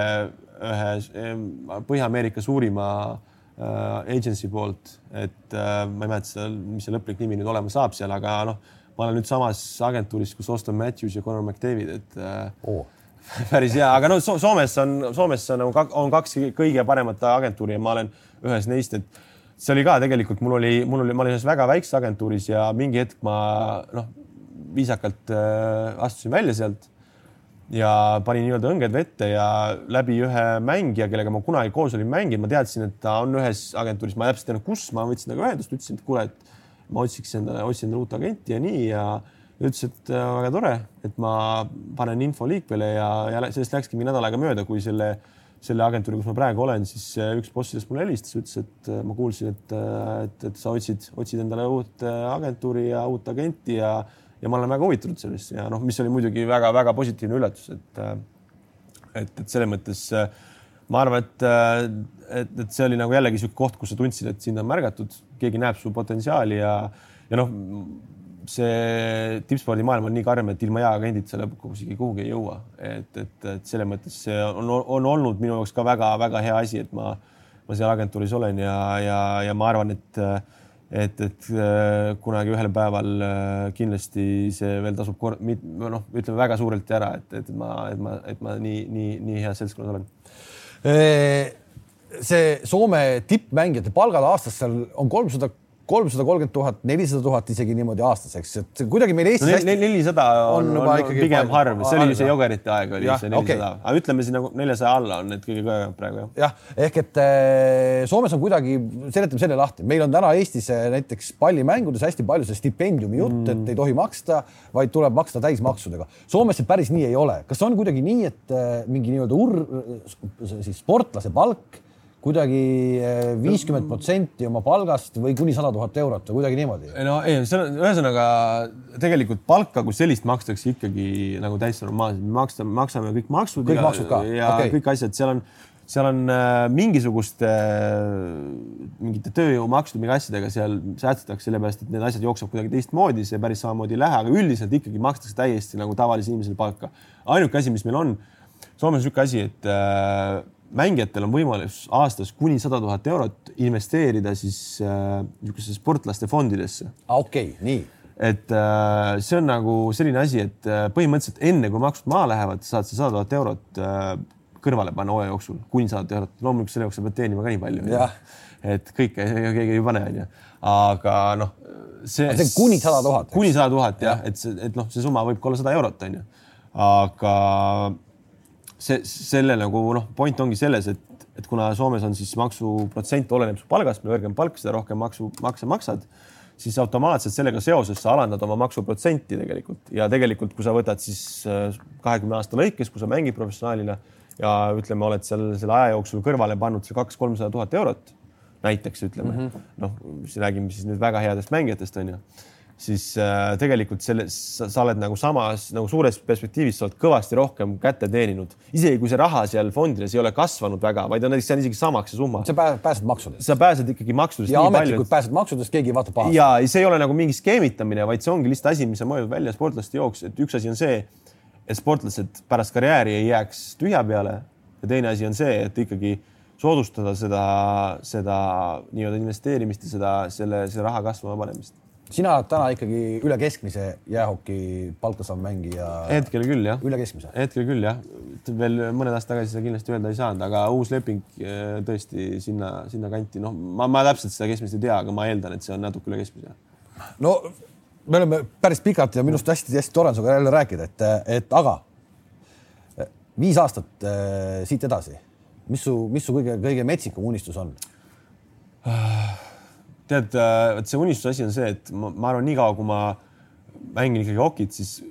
Speaker 2: ühe Põhja-Ameerika suurima äh, agency poolt, et ma ei mäleta seda, mis see lõplik nimi nüüd olema saab seal, aga noh, ma olen nüüd samas agentuuris, kus Austin Matthews ja Connor McDavid, et oh. päris hea, aga no Soomes on, Soomes on, on kaks kõige paremat agentuuri ja ma olen ühes neist, et see oli ka tegelikult, mul oli, mul oli, ma olin ühes väga väikses agentuuris ja mingi hetk ma noh, viisakalt äh, astusin välja sealt ja panin nii-öelda õnged vette ja läbi ühe mängija, kellega ma kunagi koos olin mänginud, ma teadsin, et ta on ühes agentuuris, ma täpselt ei teadnud, kus, ma võtsin temaga ühendust, ütlesin, et kuule, et ma otsiks endale, otsin endale uut agenti ja nii ja ütles, et äh, väga tore, et ma panen info liikvele ja, ja sellest läkski mingi nädal aega mööda, kui selle äh, selle agentuuri, kus ma praegu olen, siis äh, üks bossidest mulle helistas, ütles, et äh, ma kuulsin, et, äh, et, et sa otsid, otsid endale uut agentuuri ja uut agenti ja, ja ma olen väga huvitatud sellest. Ja noh, mis oli muidugi väga-väga positiivne üllatus, et, et, et selles mõttes ma arvan, et, et, et see oli nagu jällegi niisugune koht, kus sa tundsid, et sind on märgatud, keegi näeb su potentsiaali ja, ja noh see tippspordimaailm on nii karm, et ilma hea agendita sa lõpuks ikkagi kuhugi ei jõua. et, et, et selles mõttes see on, on olnud minu jaoks ka väga-väga hea asi, et ma, ma seal agentuuris olen ja, ja, ja ma arvan, et et, et kunagi ühel päeval kindlasti see veel tasub kor-, noh, ütleme väga suurelt ära, et, et ma, et ma, et ma nii, nii, nii heas seltskonnas olen
Speaker 1: see Soome tippmängijate palgad aastas seal on kolmsada kolmsada kolmkümmend tuhat, nelisada tuhat isegi niimoodi aastas, eks, et kuidagi meil Eestis
Speaker 2: no, nelisada on, on, on pigem harv, see oli ju see Jogerite aeg oli ja, see nelisada okay., aga ütleme siin nagu neljasaja alla on need kõige kõvemad praegu jah.
Speaker 1: jah, ehk et äh, Soomes on kuidagi, seletame selle lahti, meil on täna Eestis äh, näiteks pallimängudes hästi palju see stipendiumi jutt mm., et ei tohi maksta, vaid tuleb maksta täismaksudega. Soomes see päris nii ei ole, kas on kuidagi nii, et äh, mingi nii-öelda ur-, siis sportlase palk kuidagi eh, viiskümmend protsenti oma palgast või kuni sada tuhat eurot või kuidagi niimoodi?
Speaker 2: no ei, see on ühesõnaga tegelikult palka kui sellist makstakse ikkagi nagu täitsa normaalselt, me maksta, maksame kõik maksud
Speaker 1: kõik ja, maksud ka.
Speaker 2: ja okay. kõik asjad, seal on seal on äh, mingisuguste mingite tööjõumaksude, mingi asjadega seal säästetakse sellepärast, et need asjad jooksevad kuidagi teistmoodi, see päris samamoodi ei lähe, aga üldiselt ikkagi makstakse täiesti nagu tavalisele inimesele palka. ainuke asi, mis meil on, Soomes on niisugune asi, et äh, mängijatel on võimalus aastas kuni sada tuhat eurot investeerida siis äh, niisugustesse sportlaste fondidesse.
Speaker 1: okei okay,, nii
Speaker 2: et äh, see on nagu selline asi, et äh, põhimõtteliselt enne kui maksud maha lähevad, saad sa sada tuhat eurot äh, kõrvale panna hooaja jooksul, kuni sada tuhat eurot. loomulikult selle jaoks sa pead teenima ka nii palju. et kõike keegi ei pane, onju. aga noh,
Speaker 1: see. see on kuni sada tuhat.
Speaker 2: kuni sada tuhat jah ja., et see, et noh, see summa võib ka olla sada eurot, onju. aga see, selle nagu noh, point ongi selles, et, et kuna Soomes on siis maksuprotsent oleneb su palgast, mida kõrgem palk, seda rohkem maksu, makse maksad siis automaatselt sellega seoses sa alandad oma maksuprotsenti tegelikult ja tegelikult, kui sa võtad siis äh, kahekümne aasta lõikes, kui sa mängid professionaalina ja ütleme, oled seal selle aja jooksul kõrvale pannud seal kaks-kolmsada tuhat eurot näiteks ütleme mm -hmm., noh, räägime siis nüüd väga headest mängijatest onju siis äh, tegelikult selles sa, oled nagu samas nagu suures perspektiivis, sa oled kõvasti rohkem kätte teeninud, isegi kui see raha seal fondides ei ole kasvanud väga, vaid on näiteks, see on isegi samaks see summa.
Speaker 1: sa pääsed maksudest.
Speaker 2: sa pääsed ikkagi maksudest.
Speaker 1: ja ametlikult pääsed maksudest, keegi ei vaata pahasti.
Speaker 2: ja see ei ole nagu mingi skeemitamine, vaid see ongi lihtsalt asi, mis on mõeldud välja sportlaste jaoks, et üks asi on see, et sportlased pärast karjääri ei jääks tühja peale ja teine asi on see, et ikkagi soodustada seda, seda nii-öelda investeerimist ja seda, selle, selle raha kasvama panemist
Speaker 1: sina oled täna ikkagi üle keskmise jäähoki palka saav mängija.
Speaker 2: hetkel küll jah.
Speaker 1: üle keskmise.
Speaker 2: hetkel küll jah. veel mõned aastad tagasi seda kindlasti öelda ei saanud, aga uus leping eh, tõesti sinna, sinna kanti, noh, ma, ma täpselt seda keskmist ei tea, aga ma eeldan, et see on natuke üle keskmise.
Speaker 1: no me oleme päris pikalt ja minu arust hästi-hästi tore on sinuga jälle rääkida, et, et aga viis aastat äh, siit edasi, mis su, mis su kõige-kõige metsikum unistus on
Speaker 2: tead, äh, vot see unistuse asi on see, et ma, ma arvan, niikaua kui ma mängin ikkagi hokit, siis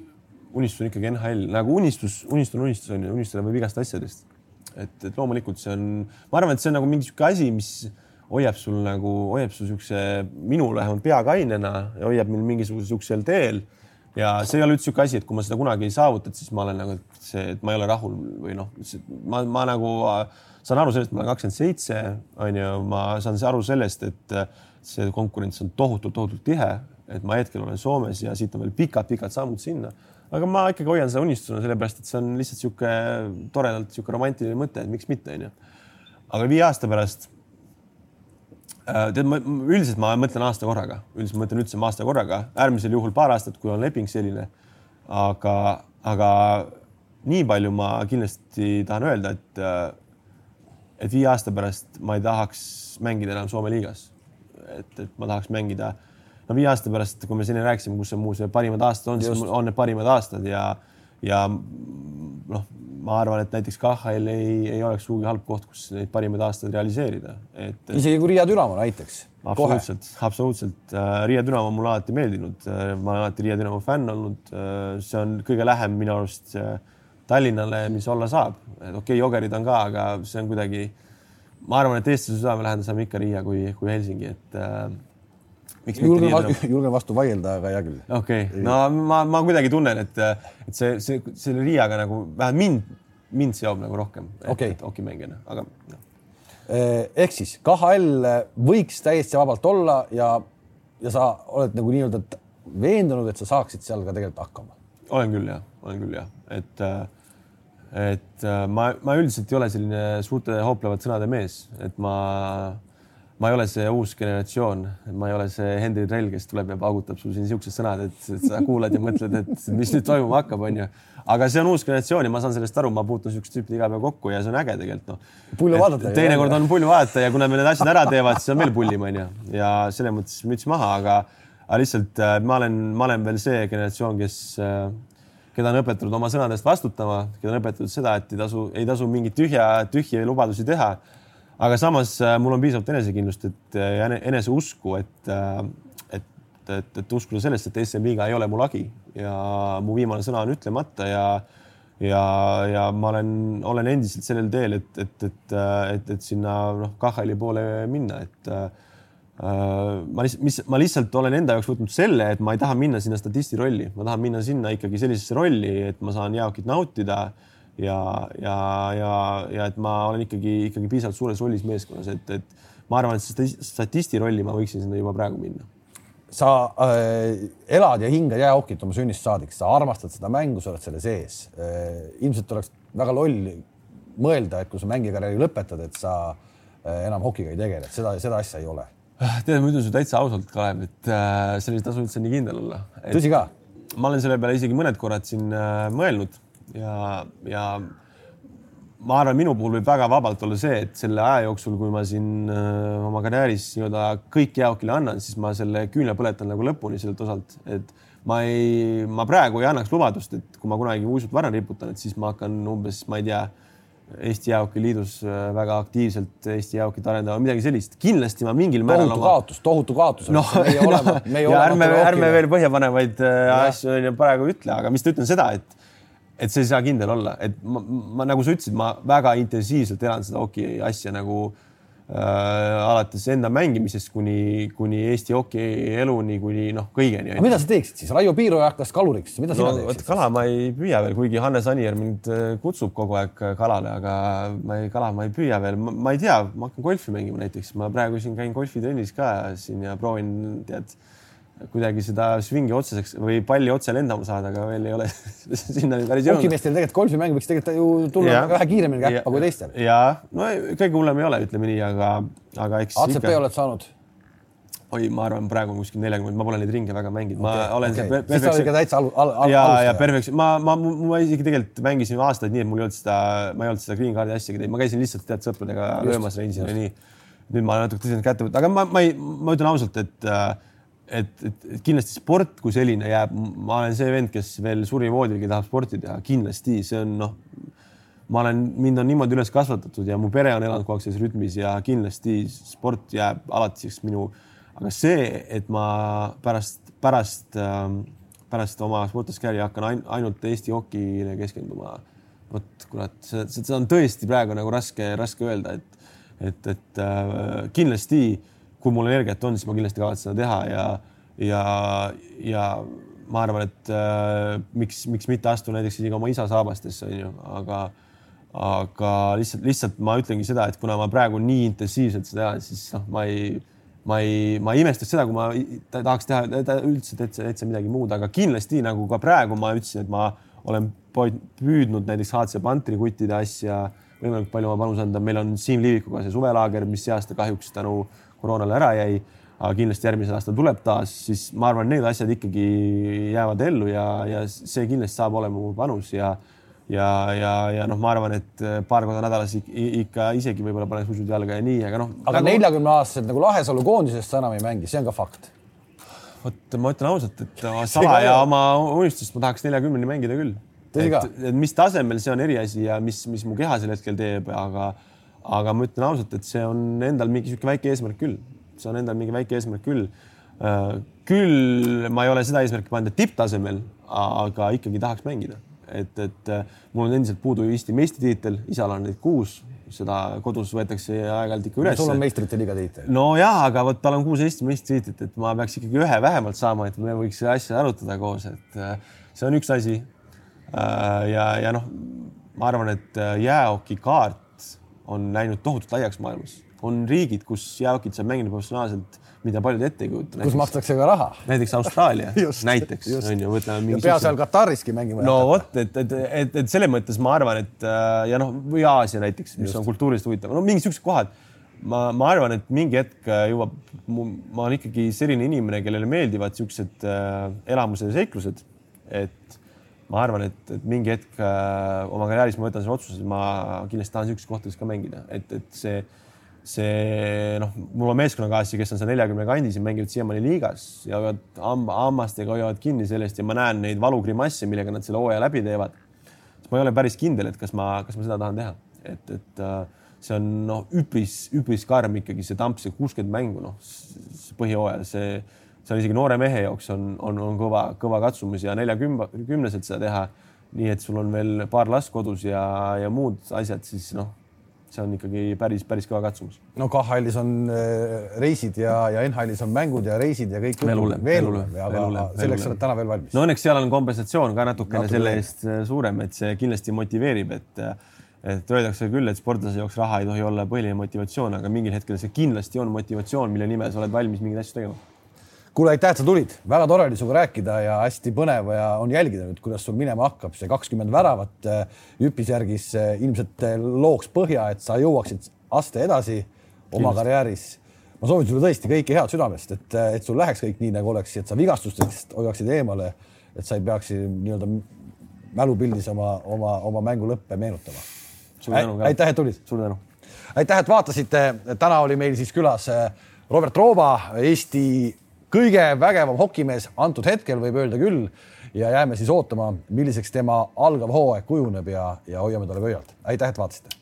Speaker 2: unistus on ikkagi NHL, nagu unistus, unistus on unistus on ju, unistada võib igast asjadest. et, et loomulikult see on, ma arvan, et see on nagu mingi sihuke asi, mis hoiab sul nagu, hoiab sul siukse, minul vähemalt pea kainena ja hoiab mind mingisugusel siuksel teel. ja see ei ole üldse sihuke asi, et kui ma seda kunagi ei saavutad, siis ma olen nagu see, et ma ei ole rahul või noh, ma, ma nagu saan aru sellest, ma olen kakskümmend seitse, on ju, ma saan aru sellest, et see konkurents on tohutult, tohutult tihe, et ma hetkel olen Soomes ja siit on veel pikad-pikad sammud sinna. aga ma ikkagi hoian seda unistusena, sellepärast et see on lihtsalt niisugune toredalt niisugune romantiline mõte, et miks mitte, onju. aga viie aasta pärast äh, tead, ma üldiselt ma mõtlen aasta korraga, üldiselt mõtlen üldse aasta korraga, äärmisel juhul paar aastat, kui on leping selline. aga, aga nii palju ma kindlasti tahan öelda, et, äh, et viie aasta pärast ma ei tahaks mängida enam Soome liigas et, et ma tahaks mängida no viie aasta pärast, kui me siin rääkisime, kus on mu see parimad aastad on, siis on need parimad aastad ja, ja noh, ma arvan, et näiteks KHL ei, ei oleks sugugi halb koht, kus neid parimaid aastaid realiseerida, et.
Speaker 1: isegi kui Riia Dünamo näiteks.
Speaker 2: absoluutselt, absoluutselt. Äh, Riia Dünamo on mulle alati meeldinud, äh, ma olen alati Riia Dünamo fänn olnud. Äh, see on kõige lähem minu arust Tallinnale, mis olla saab, et okei okay,, Jogerid on ka, aga see on kuidagi ma arvan, et eestlase südamelähedasem ikka Riia kui, kui Helsingi, et äh,
Speaker 1: julgen, vastu, julgen vastu vaielda, aga hea küll.
Speaker 2: okei okay., no ma, ma kuidagi tunnen, et, et see, see, selle Riiaga nagu vähemalt mind, mind seob nagu rohkem
Speaker 1: okay.
Speaker 2: hokimängijana, aga no..
Speaker 1: Eh, ehk siis KHL võiks täiesti vabalt olla ja, ja sa oled nagu nii-öelda veendunud, et sa saaksid seal ka tegelikult hakkama?
Speaker 2: olen küll jah, olen küll jah, et äh, et äh, ma, ma üldiselt ei ole selline suurte hooplevate sõnade mees, et ma, ma ei ole see uus generatsioon, ma ei ole see Henry Trell, kes tuleb ja paugutab sul siin siuksed sõnad, et sa kuulad ja mõtled, et mis nüüd toimuma hakkab, onju. aga see on uus generatsioon ja ma saan sellest aru, ma puutun siukeste tüüpide iga päev kokku ja see on äge tegelikult noh.
Speaker 1: pulju vaadata.
Speaker 2: teinekord on pulju vaadata ja kui nad need asjad ära teevad, siis on veel pullim onju ja selles mõttes müts maha, aga, aga lihtsalt äh, ma olen, ma olen veel see generatsioon, kes äh, keda on õpetatud oma sõnadest vastutama, keda on õpetatud seda, et ei tasu, ei tasu mingeid tühja, tühje lubadusi teha. aga samas äh, mul on piisavalt enesekindlust, et äh, eneseusku, et, äh, et, et, et uskuda sellesse, et SM liiga ei ole mu lagi ja mu viimane sõna on ütlemata ja ja, ja ma olen, olen endiselt sellel teel, et, et, et, et, et sinna noh, KHL-i poole minna, et ma lihtsalt, mis ma lihtsalt olen enda jaoks võtnud selle, et ma ei taha minna sinna statisti rolli, ma tahan minna sinna ikkagi sellisesse rolli, et ma saan jääkit nautida ja, ja, ja, ja et ma olen ikkagi, ikkagi piisavalt suures rollis meeskonnas, et, et ma arvan, et statisti rolli ma võiksin sinna juba praegu minna
Speaker 1: sa äh, elad ja hingad jäähokit oma sünnist saadik, sa armastad seda mängu, sa oled selle sees äh,. ilmselt oleks väga loll mõelda, et kui sa mängijakarjääri lõpetad, et sa äh, enam hokiga ei tegele, seda, seda asja ei ole.
Speaker 2: Tead, ma ütlen sulle täitsa ausalt, Kalev, et äh, selles ei tasu üldse nii kindel olla.
Speaker 1: tõsi ka?
Speaker 2: ma olen selle peale isegi mõned korrad siin äh, mõelnud ja, ja ma arvan, minu puhul võib väga vabalt olla see, et selle aja jooksul, kui ma siin äh, oma karjääris nii-öelda kõik jääokile annan, siis ma selle küünla põletan nagu lõpuni sellelt osalt, et ma ei, ma praegu ei annaks lubadust, et kui ma kunagi uisut varem riputan, et siis ma hakkan umbes, ma ei tea, Eesti Jäähoki Liidus äh, väga aktiivselt Eesti jäähokit arendama, midagi sellist. kindlasti ma mingil määral
Speaker 1: tohutu kaotus, tohutu kaotus
Speaker 2: no, no, ja ärme, ärme veel põhjapanevaid äh, asju praegu ütle, aga mis ta ütlen seda, et et see ei saa kindel olla, et ma, ma nagu sa ütlesid, ma väga intensiivselt elan seda hoki asja nagu äh, alates enda mängimisest kuni, kuni Eesti hoki eluni, kuni noh, kõigeni.
Speaker 1: mida sa teeksid siis, Raio Piiro hakkas kaluriks, mida sina no, teeksid?
Speaker 2: kala ma ei püüa veel, kuigi Hannes Anier mind äh, kutsub kogu aeg kalale, aga ma ei, kala ma ei püüa veel, ma ei tea, ma hakkan golfi mängima näiteks, ma praegu siin käin golfitrennis ka siin ja proovin, tead kuidagi seda svingi otseseks või palli otse lendama saada, aga veel ei ole sinnani päris
Speaker 1: jõudnud. hokimeestel tegelikult golfimäng võiks tegelikult ju tulla vähe kiiremini käppa kui teistel.
Speaker 2: ja no kõige hullem ei ole, ütleme nii, aga, aga eks.
Speaker 1: ACP ikka... oled saanud?
Speaker 2: oi, ma arvan, praegu on kuskil nelikümmend, ma pole neid ringe väga mänginud, ma
Speaker 1: okay,
Speaker 2: olen
Speaker 1: okay.. siis sa olid ka täitsa al, al,
Speaker 2: al, ja, ja perfekt, ma, ma, ma isegi tegelikult mängisin aastaid nii, et mul ei olnud seda, ma ei olnud seda green card'i asjagi teinud, ma käisin lihtsalt tead sõpradega löömas reisil ja nii. nüüd ma olen natuke tõsiselt kätte võtnud, aga ma, ma ei, ma ütlen ausalt, et äh, et, et, et kindlasti sport kui selline jääb, ma olen see vend, kes veel suri voodilgi tahab sporti teha, kindlasti see on noh, ma olen, mind on niimoodi üles kasvatatud ja mu pere on elanud kogu aeg selles rütmis ja kindlasti sport jääb alatiseks minu, aga see, et ma pärast, pärast, ähm, pärast oma sportlaskarjääri hakkan ain, ainult Eesti hokile keskenduma. vot kurat, see, seda on tõesti praegu nagu raske, raske öelda, et, et, et äh, kindlasti äh, kui mul energiat on, siis ma kindlasti kavatsen seda teha ja, ja, ja ma arvan, et äh, miks, miks mitte astuda näiteks isegi oma isa saabastesse, onju, aga, aga lihtsalt, lihtsalt ma ütlengi seda, et kuna ma praegu nii intensiivselt seda tean, siis noh, ma ei, ma ei, ma ei imestaks seda, kui ma tahaks teha üldse täitsa, täitsa midagi muud, aga kindlasti nagu ka praegu ma ütlesin, et ma olen püüdnud näiteks HC Pantri kuttide asja võimalikult palju oma panuse anda. meil on Siim Liivikuga see suvelaager, mis see aasta kahjuks tänu koroonale ära jäi, aga kindlasti järgmisel aastal tuleb taas, siis ma arvan, need asjad ikkagi jäävad ellu ja, ja see kindlasti saab olema mu panus ja ja, ja, ja noh, ma arvan, et paar korda nädalas ikka isegi võib-olla paneks usud jalga ja nii, aga noh.
Speaker 1: aga neljakümne nagu... aastaselt nagu Lahesalu koondisest sa enam ei mängi, see on ka fakt.
Speaker 2: vot ma ütlen ausalt, et salaja oma unistust ma tahaks neljakümneni mängida küll. et, et mis tasemel, see on eriasi ja mis, mis mu keha sel hetkel teeb, aga aga ma ütlen ausalt, et see on endal mingi niisugune väike eesmärk küll, see on endal mingi väike eesmärk küll. Äh, küll ma ei ole seda eesmärki pannud, tipptasemel, aga ikkagi tahaks mängida, et, et äh, mul on endiselt puudu Eesti meistritiitel, isal on neid kuus, seda kodus võetakse aeg-ajalt ikka üles.
Speaker 1: sul on meistrite liiga tiitel.
Speaker 2: no ja, aga vot tal on kuus Eesti meistritiitlit, et ma peaks ikkagi ühe vähemalt saama, et me võiks seda asja arutada koos, et äh, see on üks asi. ja, ja noh, ma arvan, et jäähokikaart on läinud tohutult laiaks maailmas. on riigid, kus jäähokit saab mängida professionaalselt, mida paljud ette ei kujuta.
Speaker 1: kus makstakse ka raha.
Speaker 2: näiteks Austraalia näiteks on ju, võtame.
Speaker 1: pea seal Katariski mängima.
Speaker 2: no vot, et, et, et, et selles mõttes ma arvan, et äh, ja noh, või Aasia näiteks, mis just. on kultuuriliselt huvitav, no mingid siuksed kohad ma, ma arvan, et mingi hetk äh, jõuab, ma olen ikkagi selline inimene, kellele meeldivad siuksed äh, elamused ja seiklused, et ma arvan, et, et mingi hetk äh, oma karjääris ma võtan selle otsuse, ma kindlasti tahan niisugustes kohtades ka mängida, et, et see, see noh, mul on meeskonnakaaslasi, kes on seal neljakümne kandis ja mängivad siiamaani liigas ja hoiavad hamba, hammastega hoiavad kinni sellest ja ma näen neid valugrimasse, millega nad selle hooaja läbi teevad. siis ma ei ole päris kindel, et kas ma, kas ma seda tahan teha, et, et äh, see on noh, üpris, üpris karm ikkagi see tamp, see kuuskümmend mängu, noh, põhihooajal see see on isegi noore mehe jaoks on, on, on kõva, kõva katsumus ja neljakümne, kümneselt seda teha. nii et sul on veel paar last kodus ja, ja muud asjad, siis noh, see on ikkagi päris, päris kõva katsumus.
Speaker 1: no KHL-is on äh, reisid ja, ja NHL-is on mängud ja reisid ja kõik.
Speaker 2: veel hullem,
Speaker 1: veel hullem, aga selleks oled täna veel valmis.
Speaker 2: no õnneks seal on kompensatsioon ka natukene Natuke selle eest äh, suurem, et see kindlasti motiveerib, et et öeldakse küll, et sportlase jaoks raha ei tohi olla põhiline motivatsioon, aga mingil hetkel see kindlasti on motivatsioon, mille nimel sa oled valmis mingeid asju tegema
Speaker 1: kuule, aitäh, et sa tulid, väga tore oli sinuga rääkida ja hästi põnev ja on jälgida nüüd, kuidas sul minema hakkab, see kakskümmend väravat Jüpisjärgis äh, äh, ilmselt äh, looks põhja, et sa jõuaksid aste edasi oma Kindlasti. karjääris. ma soovin sulle tõesti kõike head südamest, et, et sul läheks kõik nii, nagu oleks, et sa vigastustest hoiaksid eemale, et sa ei peaks nii-öelda mälupildis oma, oma, oma mängu lõppe meenutama. aitäh, et tulid.
Speaker 2: suur tänu.
Speaker 1: aitäh, et vaatasite. täna oli meil siis külas Robert Rooba, Eesti kõige vägevam hokimees antud hetkel võib öelda küll ja jääme siis ootama, milliseks tema algav hooaeg kujuneb ja, ja hoiame talle pöialt. aitäh, et vaatasite